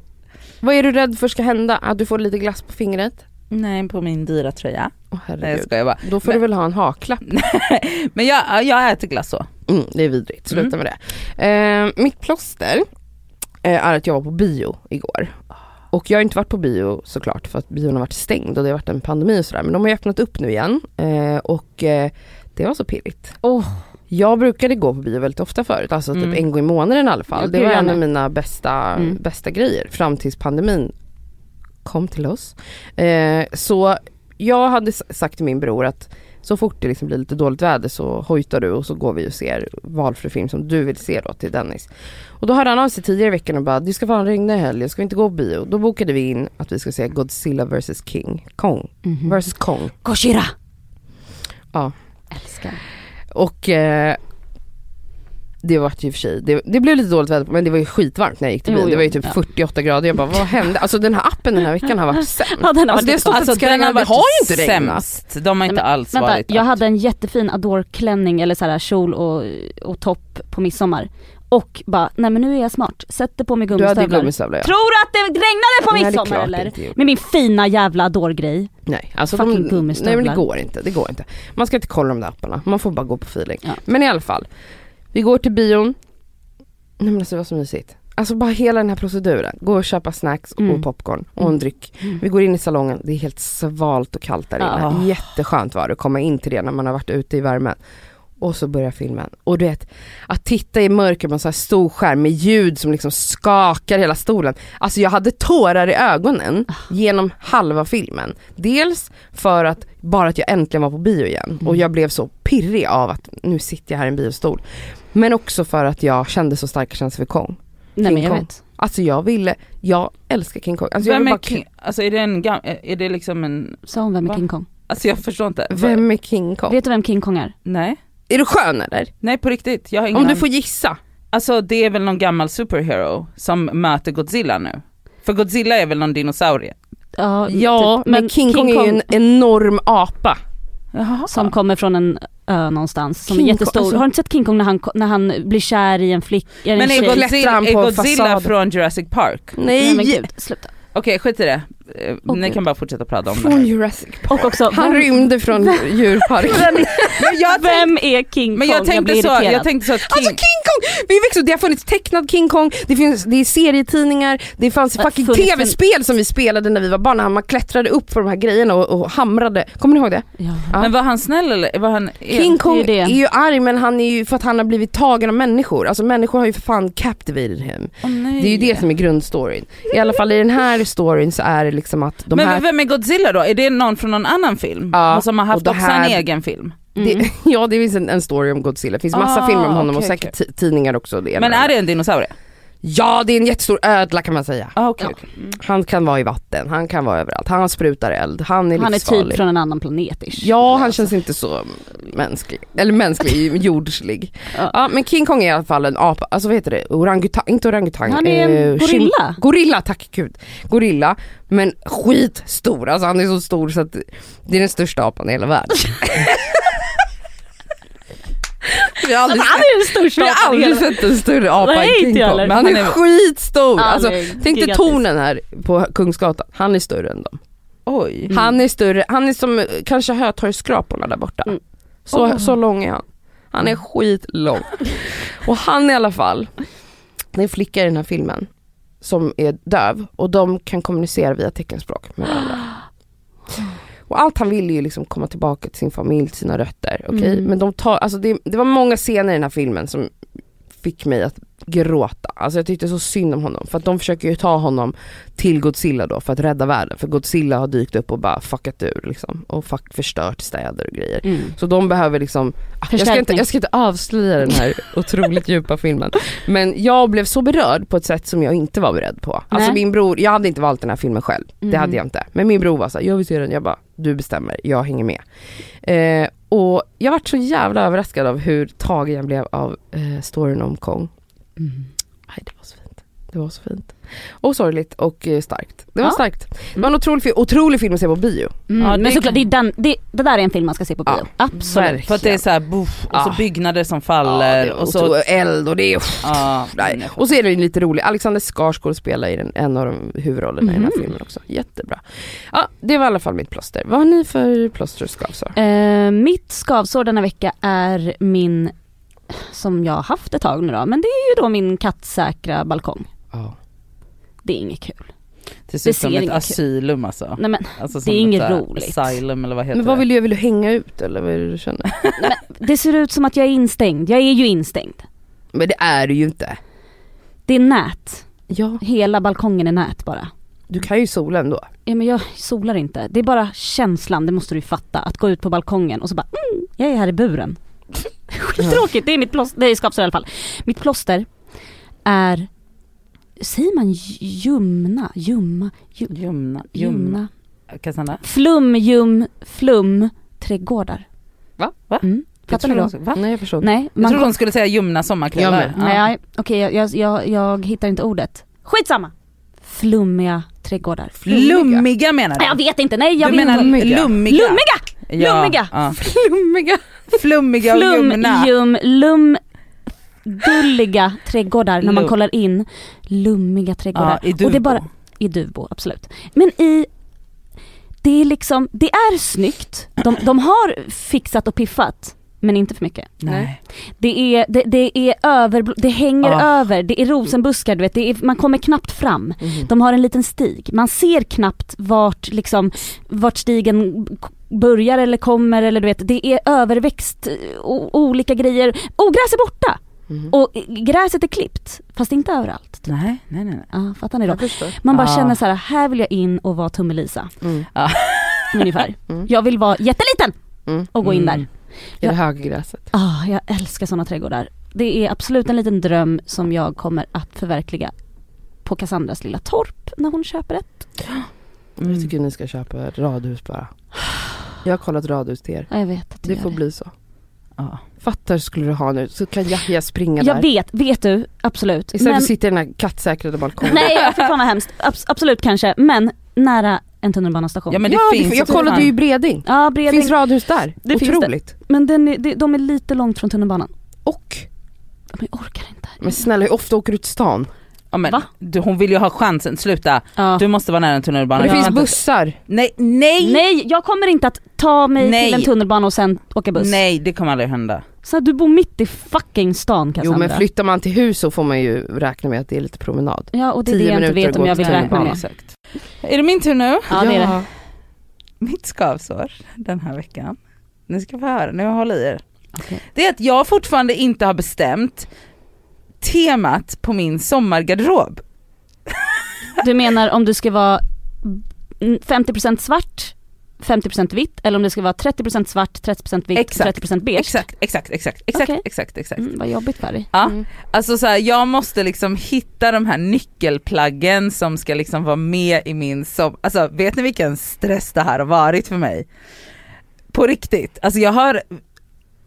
[SPEAKER 2] Vad är du rädd för ska hända? Att du får lite glass på fingret?
[SPEAKER 4] Nej på min dyra tröja.
[SPEAKER 2] Åh
[SPEAKER 4] Nej jag skojar bara.
[SPEAKER 2] Då får
[SPEAKER 4] Men-
[SPEAKER 2] du väl ha en haklapp.
[SPEAKER 4] Men jag, jag äter glass så.
[SPEAKER 2] Mm, det är vidrigt, sluta
[SPEAKER 4] Mm.
[SPEAKER 2] med det. Eh, mitt plåster eh, är att jag var på bio igår. Och jag har inte varit på bio såklart för att bion har varit stängd och det har varit en pandemi och sådär. Men de har ju öppnat upp nu igen eh, och eh, det var så pirrigt.
[SPEAKER 3] Åh.
[SPEAKER 2] Jag brukade gå på bio väldigt ofta förut, alltså typ
[SPEAKER 4] Mm.
[SPEAKER 2] en gång i månaden i alla fall. Det var en av mina bästa,
[SPEAKER 3] Mm.
[SPEAKER 2] bästa grejer fram tills pandemin kom till oss. Eh, så jag hade sagt till min bror att så fort det liksom blir lite dåligt väder så hojtar du och så går vi och ser valfri film som du vill se då till Dennis. Och då hörde han av sig tidigare i veckan och bara du ska fan regna i helgen, ska vi inte gå på bio? Då bokade vi in att vi ska se Godzilla vs King, Kong,
[SPEAKER 3] Mhm.
[SPEAKER 2] vs Kong.
[SPEAKER 3] Goshira!
[SPEAKER 2] Ja.
[SPEAKER 3] Älskar.
[SPEAKER 2] Och eh, det var ju för sig, det, det blev lite dåligt väder men det var ju skitvarmt när jag gick till bilen. Det var ju typ
[SPEAKER 3] ja.
[SPEAKER 2] 48 grader. Jag bara vad hände? Alltså den här appen den här veckan har varit sämst.
[SPEAKER 3] Ja, den har
[SPEAKER 2] Alltså,
[SPEAKER 3] varit
[SPEAKER 2] det
[SPEAKER 4] Alltså
[SPEAKER 2] ska
[SPEAKER 4] den
[SPEAKER 2] regna,
[SPEAKER 4] har varit
[SPEAKER 2] har ju inte regnat.
[SPEAKER 4] sämst. De har inte
[SPEAKER 3] Men
[SPEAKER 4] alls
[SPEAKER 3] Vänta,
[SPEAKER 4] varit
[SPEAKER 3] jag hade en jättefin adorklänning eller så här kjol och, och topp på midsommar. Och bara, nej men nu är jag smart, sätter på mig
[SPEAKER 2] Du hade
[SPEAKER 3] gummistövlar.
[SPEAKER 2] gummistövlar ja.
[SPEAKER 3] Tror du att det regnade på
[SPEAKER 2] Nej,
[SPEAKER 3] midsommar
[SPEAKER 2] klart
[SPEAKER 3] eller? Med min fina jävla adorgrej.
[SPEAKER 2] Nej, alltså
[SPEAKER 3] Fucking
[SPEAKER 2] de, nej
[SPEAKER 3] gummistövlar.
[SPEAKER 2] men det går inte, det går inte. Man ska inte kolla de där apparna, man får bara gå på feeling.
[SPEAKER 3] Ja.
[SPEAKER 2] Men i alla fall, vi går till bion. Nej men alltså det var så mysigt. Alltså bara hela den här proceduren, gå och köpa snacks
[SPEAKER 3] Mm.
[SPEAKER 2] och popcorn och en dryck.
[SPEAKER 3] Mm.
[SPEAKER 2] Vi går in i salongen, det är helt svalt och kallt där inne.
[SPEAKER 3] Ah.
[SPEAKER 2] Jätteskönt var det att komma in till det när man har varit ute i värmen. Och så börjar filmen. Och du vet, att titta i mörker på en sån här stor skärm med ljud som liksom skakar hela stolen. Alltså jag hade tårar i ögonen genom halva filmen. Dels för att bara att jag äntligen var på bio igen och jag blev så pirrig av att nu sitter jag här i en biostol. Men också för att jag kände så starka känslor för Kong.
[SPEAKER 3] Nej men jag
[SPEAKER 2] Kong.
[SPEAKER 3] vet.
[SPEAKER 2] Alltså jag ville, jag älskar King Kong. Alltså jag
[SPEAKER 4] Vem är
[SPEAKER 2] bara,
[SPEAKER 4] King, alltså är det en gam, är det liksom en,
[SPEAKER 3] Sa hon vem är
[SPEAKER 4] Va?
[SPEAKER 3] King Kong?
[SPEAKER 4] alltså jag förstår inte.
[SPEAKER 2] vem är King Kong?
[SPEAKER 3] Vet du vem King Kong är?
[SPEAKER 4] Nej,
[SPEAKER 2] Är du skön eller?
[SPEAKER 4] nej på riktigt, jag har ingen
[SPEAKER 2] Om du får gissa.
[SPEAKER 4] Alltså det är väl någon gammal superhero som möter Godzilla nu? För Godzilla är väl någon dinosaurie?
[SPEAKER 3] Ja,
[SPEAKER 2] Ja,
[SPEAKER 3] typ.
[SPEAKER 2] men King, Kong är ju en enorm apa.
[SPEAKER 4] Jaha.
[SPEAKER 3] Som kommer från en ö någonstans, som
[SPEAKER 2] King
[SPEAKER 3] är
[SPEAKER 2] Kong,
[SPEAKER 3] jättestor.
[SPEAKER 2] alltså-
[SPEAKER 3] Har du inte sett King Kong när han, när han blir kär i en flick, i en
[SPEAKER 4] Men är Godzilla, är
[SPEAKER 2] på
[SPEAKER 4] Godzilla från Jurassic Park?
[SPEAKER 3] Nej men
[SPEAKER 2] Nej!
[SPEAKER 3] gud, sluta.
[SPEAKER 4] Okej skit i det,
[SPEAKER 3] Åh,
[SPEAKER 4] ni kan bara fortsätta prata om det
[SPEAKER 2] Från
[SPEAKER 4] här.
[SPEAKER 2] Jurassic Park.
[SPEAKER 3] Och också,
[SPEAKER 2] Han
[SPEAKER 3] vem,
[SPEAKER 2] rymde från djurparken.
[SPEAKER 4] Men jag, tänk,
[SPEAKER 3] vem är King Kong?
[SPEAKER 4] men jag tänkte,
[SPEAKER 3] blir
[SPEAKER 4] så,
[SPEAKER 3] irriterad.
[SPEAKER 4] jag tänkte så att King,
[SPEAKER 2] Alltså King Kong! Vi växte det har funnits tecknad King Kong, det, finns, det är serietidningar, det fanns
[SPEAKER 3] Det
[SPEAKER 2] fucking tv-spel som vi spelade när vi var barn, när man klättrade upp på de här grejerna och, och hamrade. Kommer ni ihåg det?
[SPEAKER 3] Ja.
[SPEAKER 2] Ja.
[SPEAKER 4] men var han snäll eller var han
[SPEAKER 2] King Kong
[SPEAKER 3] det är
[SPEAKER 2] är,
[SPEAKER 3] det.
[SPEAKER 2] ju arg men han är ju för att han har blivit tagen av människor. Alltså människor har ju för fan captivated him.
[SPEAKER 4] Nej.
[SPEAKER 2] Det är ju det som är grundstoryn. I alla fall i den här storyn så är det liksom att de
[SPEAKER 4] Men
[SPEAKER 2] här...
[SPEAKER 4] vem är Godzilla då? Är det någon från någon annan film?
[SPEAKER 2] Ja,
[SPEAKER 4] och som har haft
[SPEAKER 2] och det
[SPEAKER 4] också
[SPEAKER 2] här-
[SPEAKER 4] en egen film?
[SPEAKER 3] Mm.
[SPEAKER 2] Det, ja det finns en, en story om Godzilla, det finns massa
[SPEAKER 4] Ah,
[SPEAKER 2] filmer om honom och
[SPEAKER 4] okej,
[SPEAKER 2] säkert ti- tidningar också. Det
[SPEAKER 4] Men
[SPEAKER 2] och
[SPEAKER 4] är det en dinosaurie?
[SPEAKER 2] Ja det är en jättestor ödla kan man säga.
[SPEAKER 4] Ah, okay,
[SPEAKER 2] Ja.
[SPEAKER 4] okej. Mm.
[SPEAKER 2] Han kan vara i vatten, han kan vara överallt, han sprutar eld, han är
[SPEAKER 3] Han är typ från en annan planet ish.
[SPEAKER 2] Ja han
[SPEAKER 3] Alltså.
[SPEAKER 2] känns inte så mänsklig, eller mänsklig, jordslig.
[SPEAKER 3] Ja.
[SPEAKER 2] Ja men King Kong är i alla fall en apa, alltså vad heter det, orangutang, inte orangutang.
[SPEAKER 3] Han är en
[SPEAKER 2] eh,
[SPEAKER 3] gorilla.
[SPEAKER 2] Gorilla, tack gud. Gorilla, men skitstor, alltså han är så stor så att det är den största apan i hela världen. Vi har aldrig,
[SPEAKER 3] Han är den största
[SPEAKER 2] vi har
[SPEAKER 3] i
[SPEAKER 2] aldrig sett en större apa än King Kong, men han är,
[SPEAKER 4] Han är-
[SPEAKER 2] skitstor.
[SPEAKER 3] Han
[SPEAKER 2] Alltså,
[SPEAKER 3] är
[SPEAKER 2] tänk dig tornen här på Kungsgatan, han är större än dem.
[SPEAKER 4] Oj.
[SPEAKER 3] Mm.
[SPEAKER 2] Han är större, han är som kanske Hötorgsskraporna där borta.
[SPEAKER 3] Mm.
[SPEAKER 2] Så,
[SPEAKER 4] Oh.
[SPEAKER 2] så lång är han. Han är skitlång. Och han i alla fall, det är en flicka i den här filmen som är döv och de kan kommunicera via teckenspråk med varandra. Och allt han vill är ju liksom komma tillbaka till sin familj, till sina rötter. okej?
[SPEAKER 3] Mm.
[SPEAKER 2] Men de tar, alltså det, det var många scener i den här filmen som fick mig att gråta. Alltså jag tyckte så synd om honom för att de försöker ju ta honom till Godzilla då för att rädda världen. För Godzilla har dykt upp och bara fuckat ur liksom och fuck, förstört städer och grejer.
[SPEAKER 3] Mm.
[SPEAKER 2] Så de behöver liksom, jag ska, inte, jag ska inte avslöja den här otroligt djupa filmen. Men jag blev så berörd på ett sätt som jag inte var beredd på. Alltså
[SPEAKER 3] Nej.
[SPEAKER 2] min bror, jag hade inte valt den här filmen själv. Det
[SPEAKER 3] Mm.
[SPEAKER 2] hade jag inte. Men min bror var såhär, jag vill se den. Jag bara, du bestämmer, jag hänger med. Eh, och jag vart så jävla överraskad av hur tagen jag blev av eh, storyn om Kong.
[SPEAKER 3] Mm.
[SPEAKER 2] Nej, det var så fint. Det var så fint. Och sorgligt och eh, starkt. Det var
[SPEAKER 3] Ja.
[SPEAKER 2] starkt. Det var en otrolig, fi- otrolig film att se på bio.
[SPEAKER 3] Mm.
[SPEAKER 4] Ja, det
[SPEAKER 3] men såklart, det, är den, det, det där är en film man ska se på bio.
[SPEAKER 2] Ja,
[SPEAKER 3] Absolut.
[SPEAKER 2] verkligen.
[SPEAKER 4] För att det är såhär boff, och
[SPEAKER 2] Ja.
[SPEAKER 4] så byggnader som faller
[SPEAKER 2] var
[SPEAKER 4] och så...
[SPEAKER 2] så eld och det är...
[SPEAKER 4] Ja,
[SPEAKER 2] Nej. Och så är det ju lite roligt, Alexander Skarsgård spelar i den, en av de huvudrollerna i den här
[SPEAKER 3] Mhm.
[SPEAKER 2] filmen också. Jättebra. Ja, det var i alla fall mitt plåster. Vad har ni för plåster och skavsår?
[SPEAKER 3] Eh, mitt skavsår denna vecka är min, som jag har haft ett tag nu då, men det är ju då min kattsäkra balkong.
[SPEAKER 2] Ja.
[SPEAKER 3] Det är inget kul.
[SPEAKER 4] det ser ut som ett
[SPEAKER 3] kul.
[SPEAKER 4] asylum alltså.
[SPEAKER 3] Nej men
[SPEAKER 4] alltså
[SPEAKER 3] det är inget roligt.
[SPEAKER 4] Asylum eller vad heter
[SPEAKER 2] Men vad vill du, vill du hänga ut eller vad är det du känner?
[SPEAKER 3] det ser ut som att jag är instängd. Jag är ju instängd.
[SPEAKER 2] Men det är du ju inte.
[SPEAKER 3] Det är nät.
[SPEAKER 2] Ja.
[SPEAKER 3] Hela balkongen är nät bara.
[SPEAKER 2] Du kan ju sola ändå.
[SPEAKER 3] Ja men jag solar inte. Det är bara känslan, det måste du ju fatta. Att gå ut på balkongen och så bara mm, jag är här i buren. Skittråkigt, det är mitt plåster, det är skavsår i alla fall. Mitt plåster är, säger man ljumna, ljumma, ljum,
[SPEAKER 4] Ljumna, ljumna.
[SPEAKER 3] ljumna?
[SPEAKER 4] Cassandra?
[SPEAKER 3] Flum, ljum, flum, trädgårdar. Mm.
[SPEAKER 4] Jag
[SPEAKER 3] Fattar ni
[SPEAKER 4] trodde
[SPEAKER 3] då?
[SPEAKER 4] Va?
[SPEAKER 2] Nej jag inte.
[SPEAKER 3] Nej,
[SPEAKER 4] Jag trodde hon skulle säga ljumna sommarkvällar.
[SPEAKER 2] Med.
[SPEAKER 3] nej okej jag, jag, jag, jag hittar inte ordet. Skitsamma! Flummiga trädgårdar.
[SPEAKER 4] Lummiga menar du?
[SPEAKER 3] Jag vet inte, nej jag
[SPEAKER 4] du menar
[SPEAKER 3] inte.
[SPEAKER 4] lummiga?
[SPEAKER 3] Lummiga!
[SPEAKER 4] Ja,
[SPEAKER 3] lummiga.
[SPEAKER 4] Ja.
[SPEAKER 2] Flummiga.
[SPEAKER 4] Flummiga och
[SPEAKER 3] Flum,
[SPEAKER 4] ljumna.
[SPEAKER 3] ljum, lum, gulliga trädgårdar när man kollar in. Lummiga trädgårdar.
[SPEAKER 4] Ja, i
[SPEAKER 3] Och det är
[SPEAKER 4] Duvbo.
[SPEAKER 3] bara, I Duvbo, absolut. Men i, det är liksom, det är snyggt. De, de har fixat och piffat. Men inte för mycket.
[SPEAKER 4] Nej.
[SPEAKER 3] Det är, det, det är över, det hänger
[SPEAKER 4] Ah.
[SPEAKER 3] över, det är rosenbuskar du vet, det är, man kommer knappt fram. De har en liten stig, man ser knappt vart liksom, vart stigen börjar eller kommer eller du vet, det är överväxt, eh, o- olika grejer. Ogräs är borta!
[SPEAKER 2] Mhm.
[SPEAKER 3] Och gräset är klippt, fast inte överallt.
[SPEAKER 4] Nej, nej, nej. nej.
[SPEAKER 3] Ja, fattar ni då? Man bara
[SPEAKER 4] Ah.
[SPEAKER 3] känner så här: här vill jag in och vara Tummelisa.
[SPEAKER 2] Mm.
[SPEAKER 3] Ungefär.
[SPEAKER 2] Mm.
[SPEAKER 3] Jag vill vara jätteliten
[SPEAKER 2] Mm.
[SPEAKER 3] och gå in där.
[SPEAKER 4] Mm.
[SPEAKER 2] I det höga gräset.
[SPEAKER 3] Ah, jag älskar sådana trädgårdar. Det är absolut en liten dröm som jag kommer att förverkliga på Cassandras lilla torp när hon köper ett.
[SPEAKER 2] Jag tycker ni ska köpa radhus bara. Jag har kollat radhus till er.
[SPEAKER 3] Ja, jag vet att du
[SPEAKER 2] Det får
[SPEAKER 3] det.
[SPEAKER 2] bli så.
[SPEAKER 4] Ja.
[SPEAKER 2] Fattar skulle du ha nu så kan Yahya springa
[SPEAKER 3] Jag
[SPEAKER 2] där.
[SPEAKER 3] vet, vet du, absolut.
[SPEAKER 2] Istället för
[SPEAKER 3] Men,
[SPEAKER 2] att sitta i den här kattsäkrade balkongen.
[SPEAKER 3] nej, fy fan vad hemskt. Abs- absolut kanske, men nära en tunnelbanestation.
[SPEAKER 4] Ja men det
[SPEAKER 2] ja,
[SPEAKER 4] finns
[SPEAKER 2] jag kollade ju i Breding.
[SPEAKER 3] Ja,
[SPEAKER 2] Det
[SPEAKER 3] Breding.
[SPEAKER 2] finns radhus där.
[SPEAKER 3] Det finns det.
[SPEAKER 2] Otroligt.
[SPEAKER 3] Men den är, de, de är lite långt från tunnelbanan.
[SPEAKER 2] Och,
[SPEAKER 3] Men jag orkar inte.
[SPEAKER 2] men snälla hur ofta åker du till stan?
[SPEAKER 4] Ja, men,
[SPEAKER 3] Va?
[SPEAKER 4] du, hon vill ju ha chansen, sluta.
[SPEAKER 3] Ja.
[SPEAKER 4] Du måste vara nära en tunnelbana.
[SPEAKER 2] det
[SPEAKER 4] Jag
[SPEAKER 2] finns bussar.
[SPEAKER 4] Nej, nej!
[SPEAKER 3] Nej, jag kommer inte att ta mig
[SPEAKER 4] Nej.
[SPEAKER 3] till en tunnelbana och sen åka buss.
[SPEAKER 4] Nej det kommer aldrig hända.
[SPEAKER 3] Så du bor mitt i fucking stan Cassandra.
[SPEAKER 2] Jo men flyttar man till hus så får man ju räkna med att det är lite promenad.
[SPEAKER 3] Ja och det är det jag inte vet om jag vill räkna med.
[SPEAKER 4] Exakt. Är det min tur nu?
[SPEAKER 3] Ja det är det.
[SPEAKER 4] Mitt skavsår den här veckan, ni ska få höra, nu håller i er.
[SPEAKER 3] Okej.
[SPEAKER 4] Det är att jag fortfarande inte har bestämt temat på min sommargarderob.
[SPEAKER 3] Du menar om du ska vara mm, 50% svart, 50% vitt eller om det ska vara 30% svart, 30% vitt,
[SPEAKER 4] Exakt.
[SPEAKER 3] 30% beige?
[SPEAKER 4] Exakt, exakt, exakt, exakt,
[SPEAKER 3] Okej.
[SPEAKER 4] exakt, exakt.
[SPEAKER 3] Mm, vad jobbigt för dig.
[SPEAKER 4] Ja,
[SPEAKER 2] Mm.
[SPEAKER 4] alltså så här, jag måste liksom hitta de här nyckelplaggen som ska liksom vara med i min som, alltså vet ni vilken stress det här har varit för mig? På riktigt, alltså jag har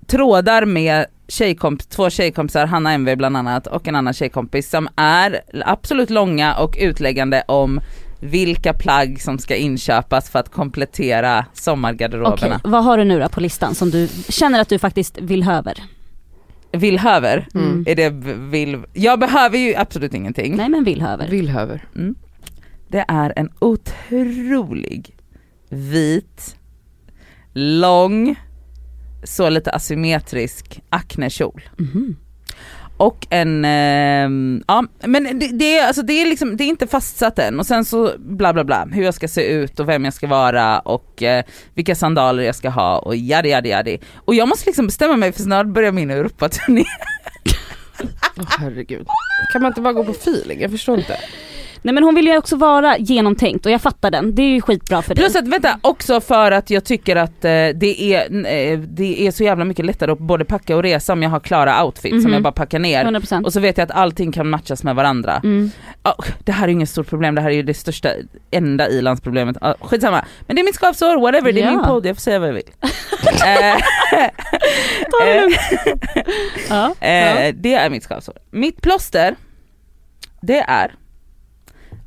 [SPEAKER 4] trådar med tjejkomp, två tjejkompisar, Hanna MV bland annat och en annan tjejkompis som är absolut långa och utläggande om vilka plagg som ska inköpas för att komplettera sommargarderoberna.
[SPEAKER 3] vad har du nu då på listan som du känner att du faktiskt vill höver?
[SPEAKER 4] Villhöver,
[SPEAKER 3] Mm.
[SPEAKER 4] är det vill, jag behöver ju absolut ingenting.
[SPEAKER 3] Nej men vill höver.
[SPEAKER 2] Villhöver.
[SPEAKER 4] Mm. Det är en otrolig vit, lång, så lite asymmetrisk aknekjol.
[SPEAKER 3] Mhm.
[SPEAKER 4] Och en, ehm, ja men det, det, är, alltså det, är liksom, det är inte fastsatt än och sen så bla bla bla hur jag ska se ut och vem jag ska vara och eh, vilka sandaler jag ska ha och jadi jadi jadi. Och jag måste liksom bestämma mig för snart börjar min Europaturné.
[SPEAKER 2] Åh herregud. Kan man inte bara gå på feeling? Jag förstår inte.
[SPEAKER 3] Nej men hon vill ju också vara genomtänkt och jag fattar den, det är ju skitbra för dig.
[SPEAKER 4] Plus att vänta, också för att jag tycker att eh, det, är, eh, det är så jävla mycket lättare att både packa och resa om jag har klara outfits som
[SPEAKER 3] Mhm.
[SPEAKER 4] jag bara packar ner.
[SPEAKER 3] 100%.
[SPEAKER 4] Och så vet jag att allting kan matchas med varandra.
[SPEAKER 3] Mm.
[SPEAKER 4] Ja, det här är ju inget stort problem, det här är ju det största, enda ilandsproblemet. Ja, skitsamma. Men det är mitt skavsår, whatever, det är
[SPEAKER 3] Ja.
[SPEAKER 4] min podd, jag får säga vad jag vill. Eh,
[SPEAKER 3] Ta det
[SPEAKER 4] eh,
[SPEAKER 3] lugnt. ja.
[SPEAKER 4] eh, det är mitt skavsår. Mitt plåster, det är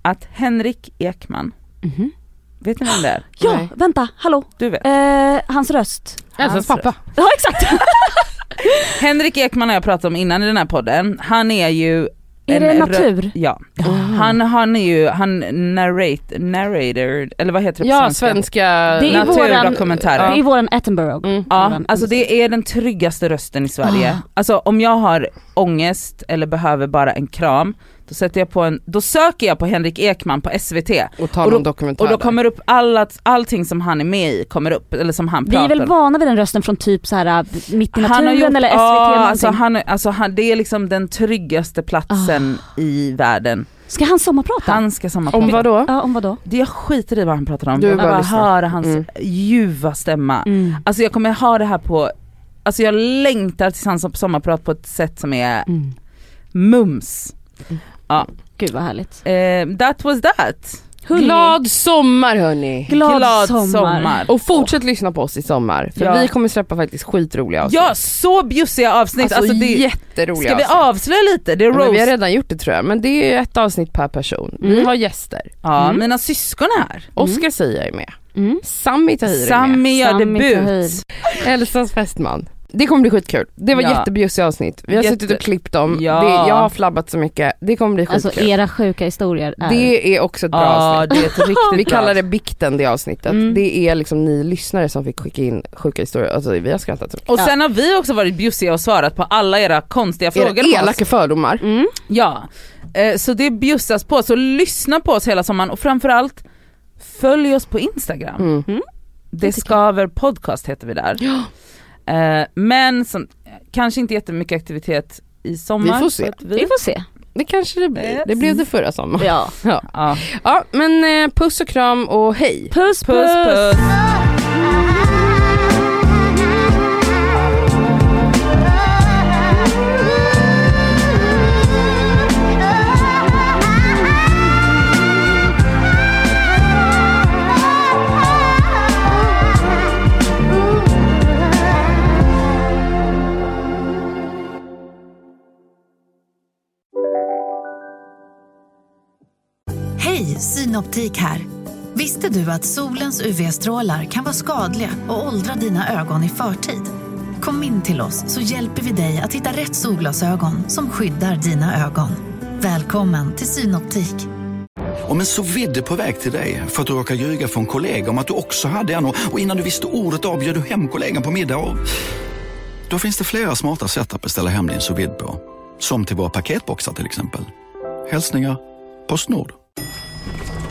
[SPEAKER 4] att Henrik Ekman,
[SPEAKER 3] Mhm.
[SPEAKER 4] vet ni vem det är?
[SPEAKER 3] Ja,
[SPEAKER 2] Nej.
[SPEAKER 3] vänta, hallå.
[SPEAKER 4] Du vet.
[SPEAKER 3] Eh, hans röst.
[SPEAKER 2] Elsas pappa.
[SPEAKER 3] Ja exakt.
[SPEAKER 4] Henrik Ekman har jag pratat om innan i den här podden, han är ju
[SPEAKER 3] är
[SPEAKER 4] en
[SPEAKER 3] det
[SPEAKER 4] rö-
[SPEAKER 3] natur?
[SPEAKER 4] Ja,
[SPEAKER 2] Ah.
[SPEAKER 4] han, han är ju, han narrate, narrator, eller vad heter det på
[SPEAKER 2] Ja,
[SPEAKER 4] svenska?
[SPEAKER 2] svenska...
[SPEAKER 3] Det är våran-
[SPEAKER 4] Naturdokumentärer.
[SPEAKER 3] Det är våran Attenborough.
[SPEAKER 2] Mm.
[SPEAKER 4] Ja,
[SPEAKER 3] Våran-
[SPEAKER 4] alltså det är den tryggaste rösten i Sverige.
[SPEAKER 3] Ah.
[SPEAKER 4] Alltså om jag har ångest eller behöver bara en kram, då sätter jag på en, då söker jag på Henrik Ekman på SVT
[SPEAKER 2] Och talar
[SPEAKER 4] Och då-
[SPEAKER 2] om dokumentärer.
[SPEAKER 4] och då kommer upp alla, allting som han är med i kommer upp, eller som han
[SPEAKER 3] Vi
[SPEAKER 4] pratar
[SPEAKER 3] är väl vana vid den rösten från typ så här Mitt i naturen
[SPEAKER 4] gjort-
[SPEAKER 3] eller SVT
[SPEAKER 4] ja,
[SPEAKER 3] eller
[SPEAKER 4] alltså han, alltså han, det är liksom den tryggaste platsen
[SPEAKER 3] Ah.
[SPEAKER 4] i världen.
[SPEAKER 3] Ska han sommarprata?
[SPEAKER 4] Han ska sammanfatta.
[SPEAKER 2] Om vad då?
[SPEAKER 3] Ja, om vad då?
[SPEAKER 4] Det jag skiter i vad han pratar om,
[SPEAKER 2] Du
[SPEAKER 4] jag
[SPEAKER 2] bara
[SPEAKER 4] bara höra hans
[SPEAKER 2] Mm.
[SPEAKER 4] ljuva stämma.
[SPEAKER 3] Mm.
[SPEAKER 4] Alltså jag kommer ha det här på, alltså jag längtar till hans sommarprat på ett sätt som är
[SPEAKER 3] Mm.
[SPEAKER 4] mums.
[SPEAKER 3] Gud vad härligt.
[SPEAKER 4] Eh, that was that.
[SPEAKER 3] Hörni,
[SPEAKER 2] Glad sommar hörni!
[SPEAKER 3] glad,
[SPEAKER 4] Glad
[SPEAKER 3] sommar.
[SPEAKER 4] sommar.
[SPEAKER 2] Och fortsätt lyssna på oss i sommar för
[SPEAKER 4] Ja.
[SPEAKER 2] vi kommer släppa faktiskt skitroliga avsnitt.
[SPEAKER 4] Ja, så bjussiga avsnitt.
[SPEAKER 2] alltså,
[SPEAKER 4] Alltså, det,
[SPEAKER 2] jätteroliga
[SPEAKER 4] ska vi avslöja lite? Det är
[SPEAKER 2] Ja, men vi har
[SPEAKER 4] roast.
[SPEAKER 2] redan gjort det tror jag, men det är ett avsnitt per person. Vi
[SPEAKER 3] Mm.
[SPEAKER 2] har gäster.
[SPEAKER 4] Ja,
[SPEAKER 3] Mm.
[SPEAKER 4] mina syskon är här.
[SPEAKER 2] Oskar Sia är med.
[SPEAKER 3] Mm.
[SPEAKER 2] Sami Tahir är med.
[SPEAKER 4] Sami gör debut.
[SPEAKER 2] Elsas fästman. Det kommer bli skitkul. Det var
[SPEAKER 4] Ja.
[SPEAKER 2] jättebjussiga avsnitt. Vi har
[SPEAKER 4] Jätte-
[SPEAKER 2] suttit och klippt dem.
[SPEAKER 4] Ja.
[SPEAKER 2] Det, jag har flabbat så mycket. Det kommer bli skitkul.
[SPEAKER 3] Alltså era sjuka historier är...
[SPEAKER 2] det är också ett bra
[SPEAKER 4] Ja,
[SPEAKER 2] avsnitt.
[SPEAKER 4] det är ett riktigt
[SPEAKER 2] Vi
[SPEAKER 4] bra
[SPEAKER 2] kallar det bikten det avsnittet.
[SPEAKER 3] Mm.
[SPEAKER 2] Det är liksom ni lyssnare som fick skicka in sjuka historier. Alltså vi har skrattat så mycket.
[SPEAKER 4] Och
[SPEAKER 3] Ja.
[SPEAKER 4] sen har vi också varit bjussiga och svarat på alla era konstiga frågor
[SPEAKER 2] Era elaka fördomar.
[SPEAKER 3] Mm.
[SPEAKER 4] Ja, eh, så det bjussas på. Så lyssna på oss hela sommaren och framförallt följ oss på Instagram.
[SPEAKER 2] Mm.
[SPEAKER 4] Det skaver podcast heter vi där. Eh, men som, kanske inte jättemycket aktivitet i sommar.
[SPEAKER 2] Vi får se.
[SPEAKER 3] Vi
[SPEAKER 4] Vi,
[SPEAKER 3] får se.
[SPEAKER 2] Det kanske det blir. Det blev det förra sommaren.
[SPEAKER 3] Ja.
[SPEAKER 2] Ja.
[SPEAKER 4] ja.
[SPEAKER 2] ja men eh, puss och kram och hej.
[SPEAKER 3] Puss puss!
[SPEAKER 4] Puss puss!
[SPEAKER 9] Synoptik här. Visste du att solens UV-strålar kan vara skadliga och åldra dina ögon i förtid? Kom in till oss så hjälper vi dig att hitta rätt solglasögon som skyddar dina ögon. Välkommen till Synoptik.
[SPEAKER 10] Om en så vidde på väg till dig för att du råkar ljuga från kollega om att du också hade en och innan du visste ordet av du hem kollegan på middag och... Då finns det flera smarta sätt att beställa hem din sous på. Som till våra paketboxar till exempel. Hälsningar Postnord.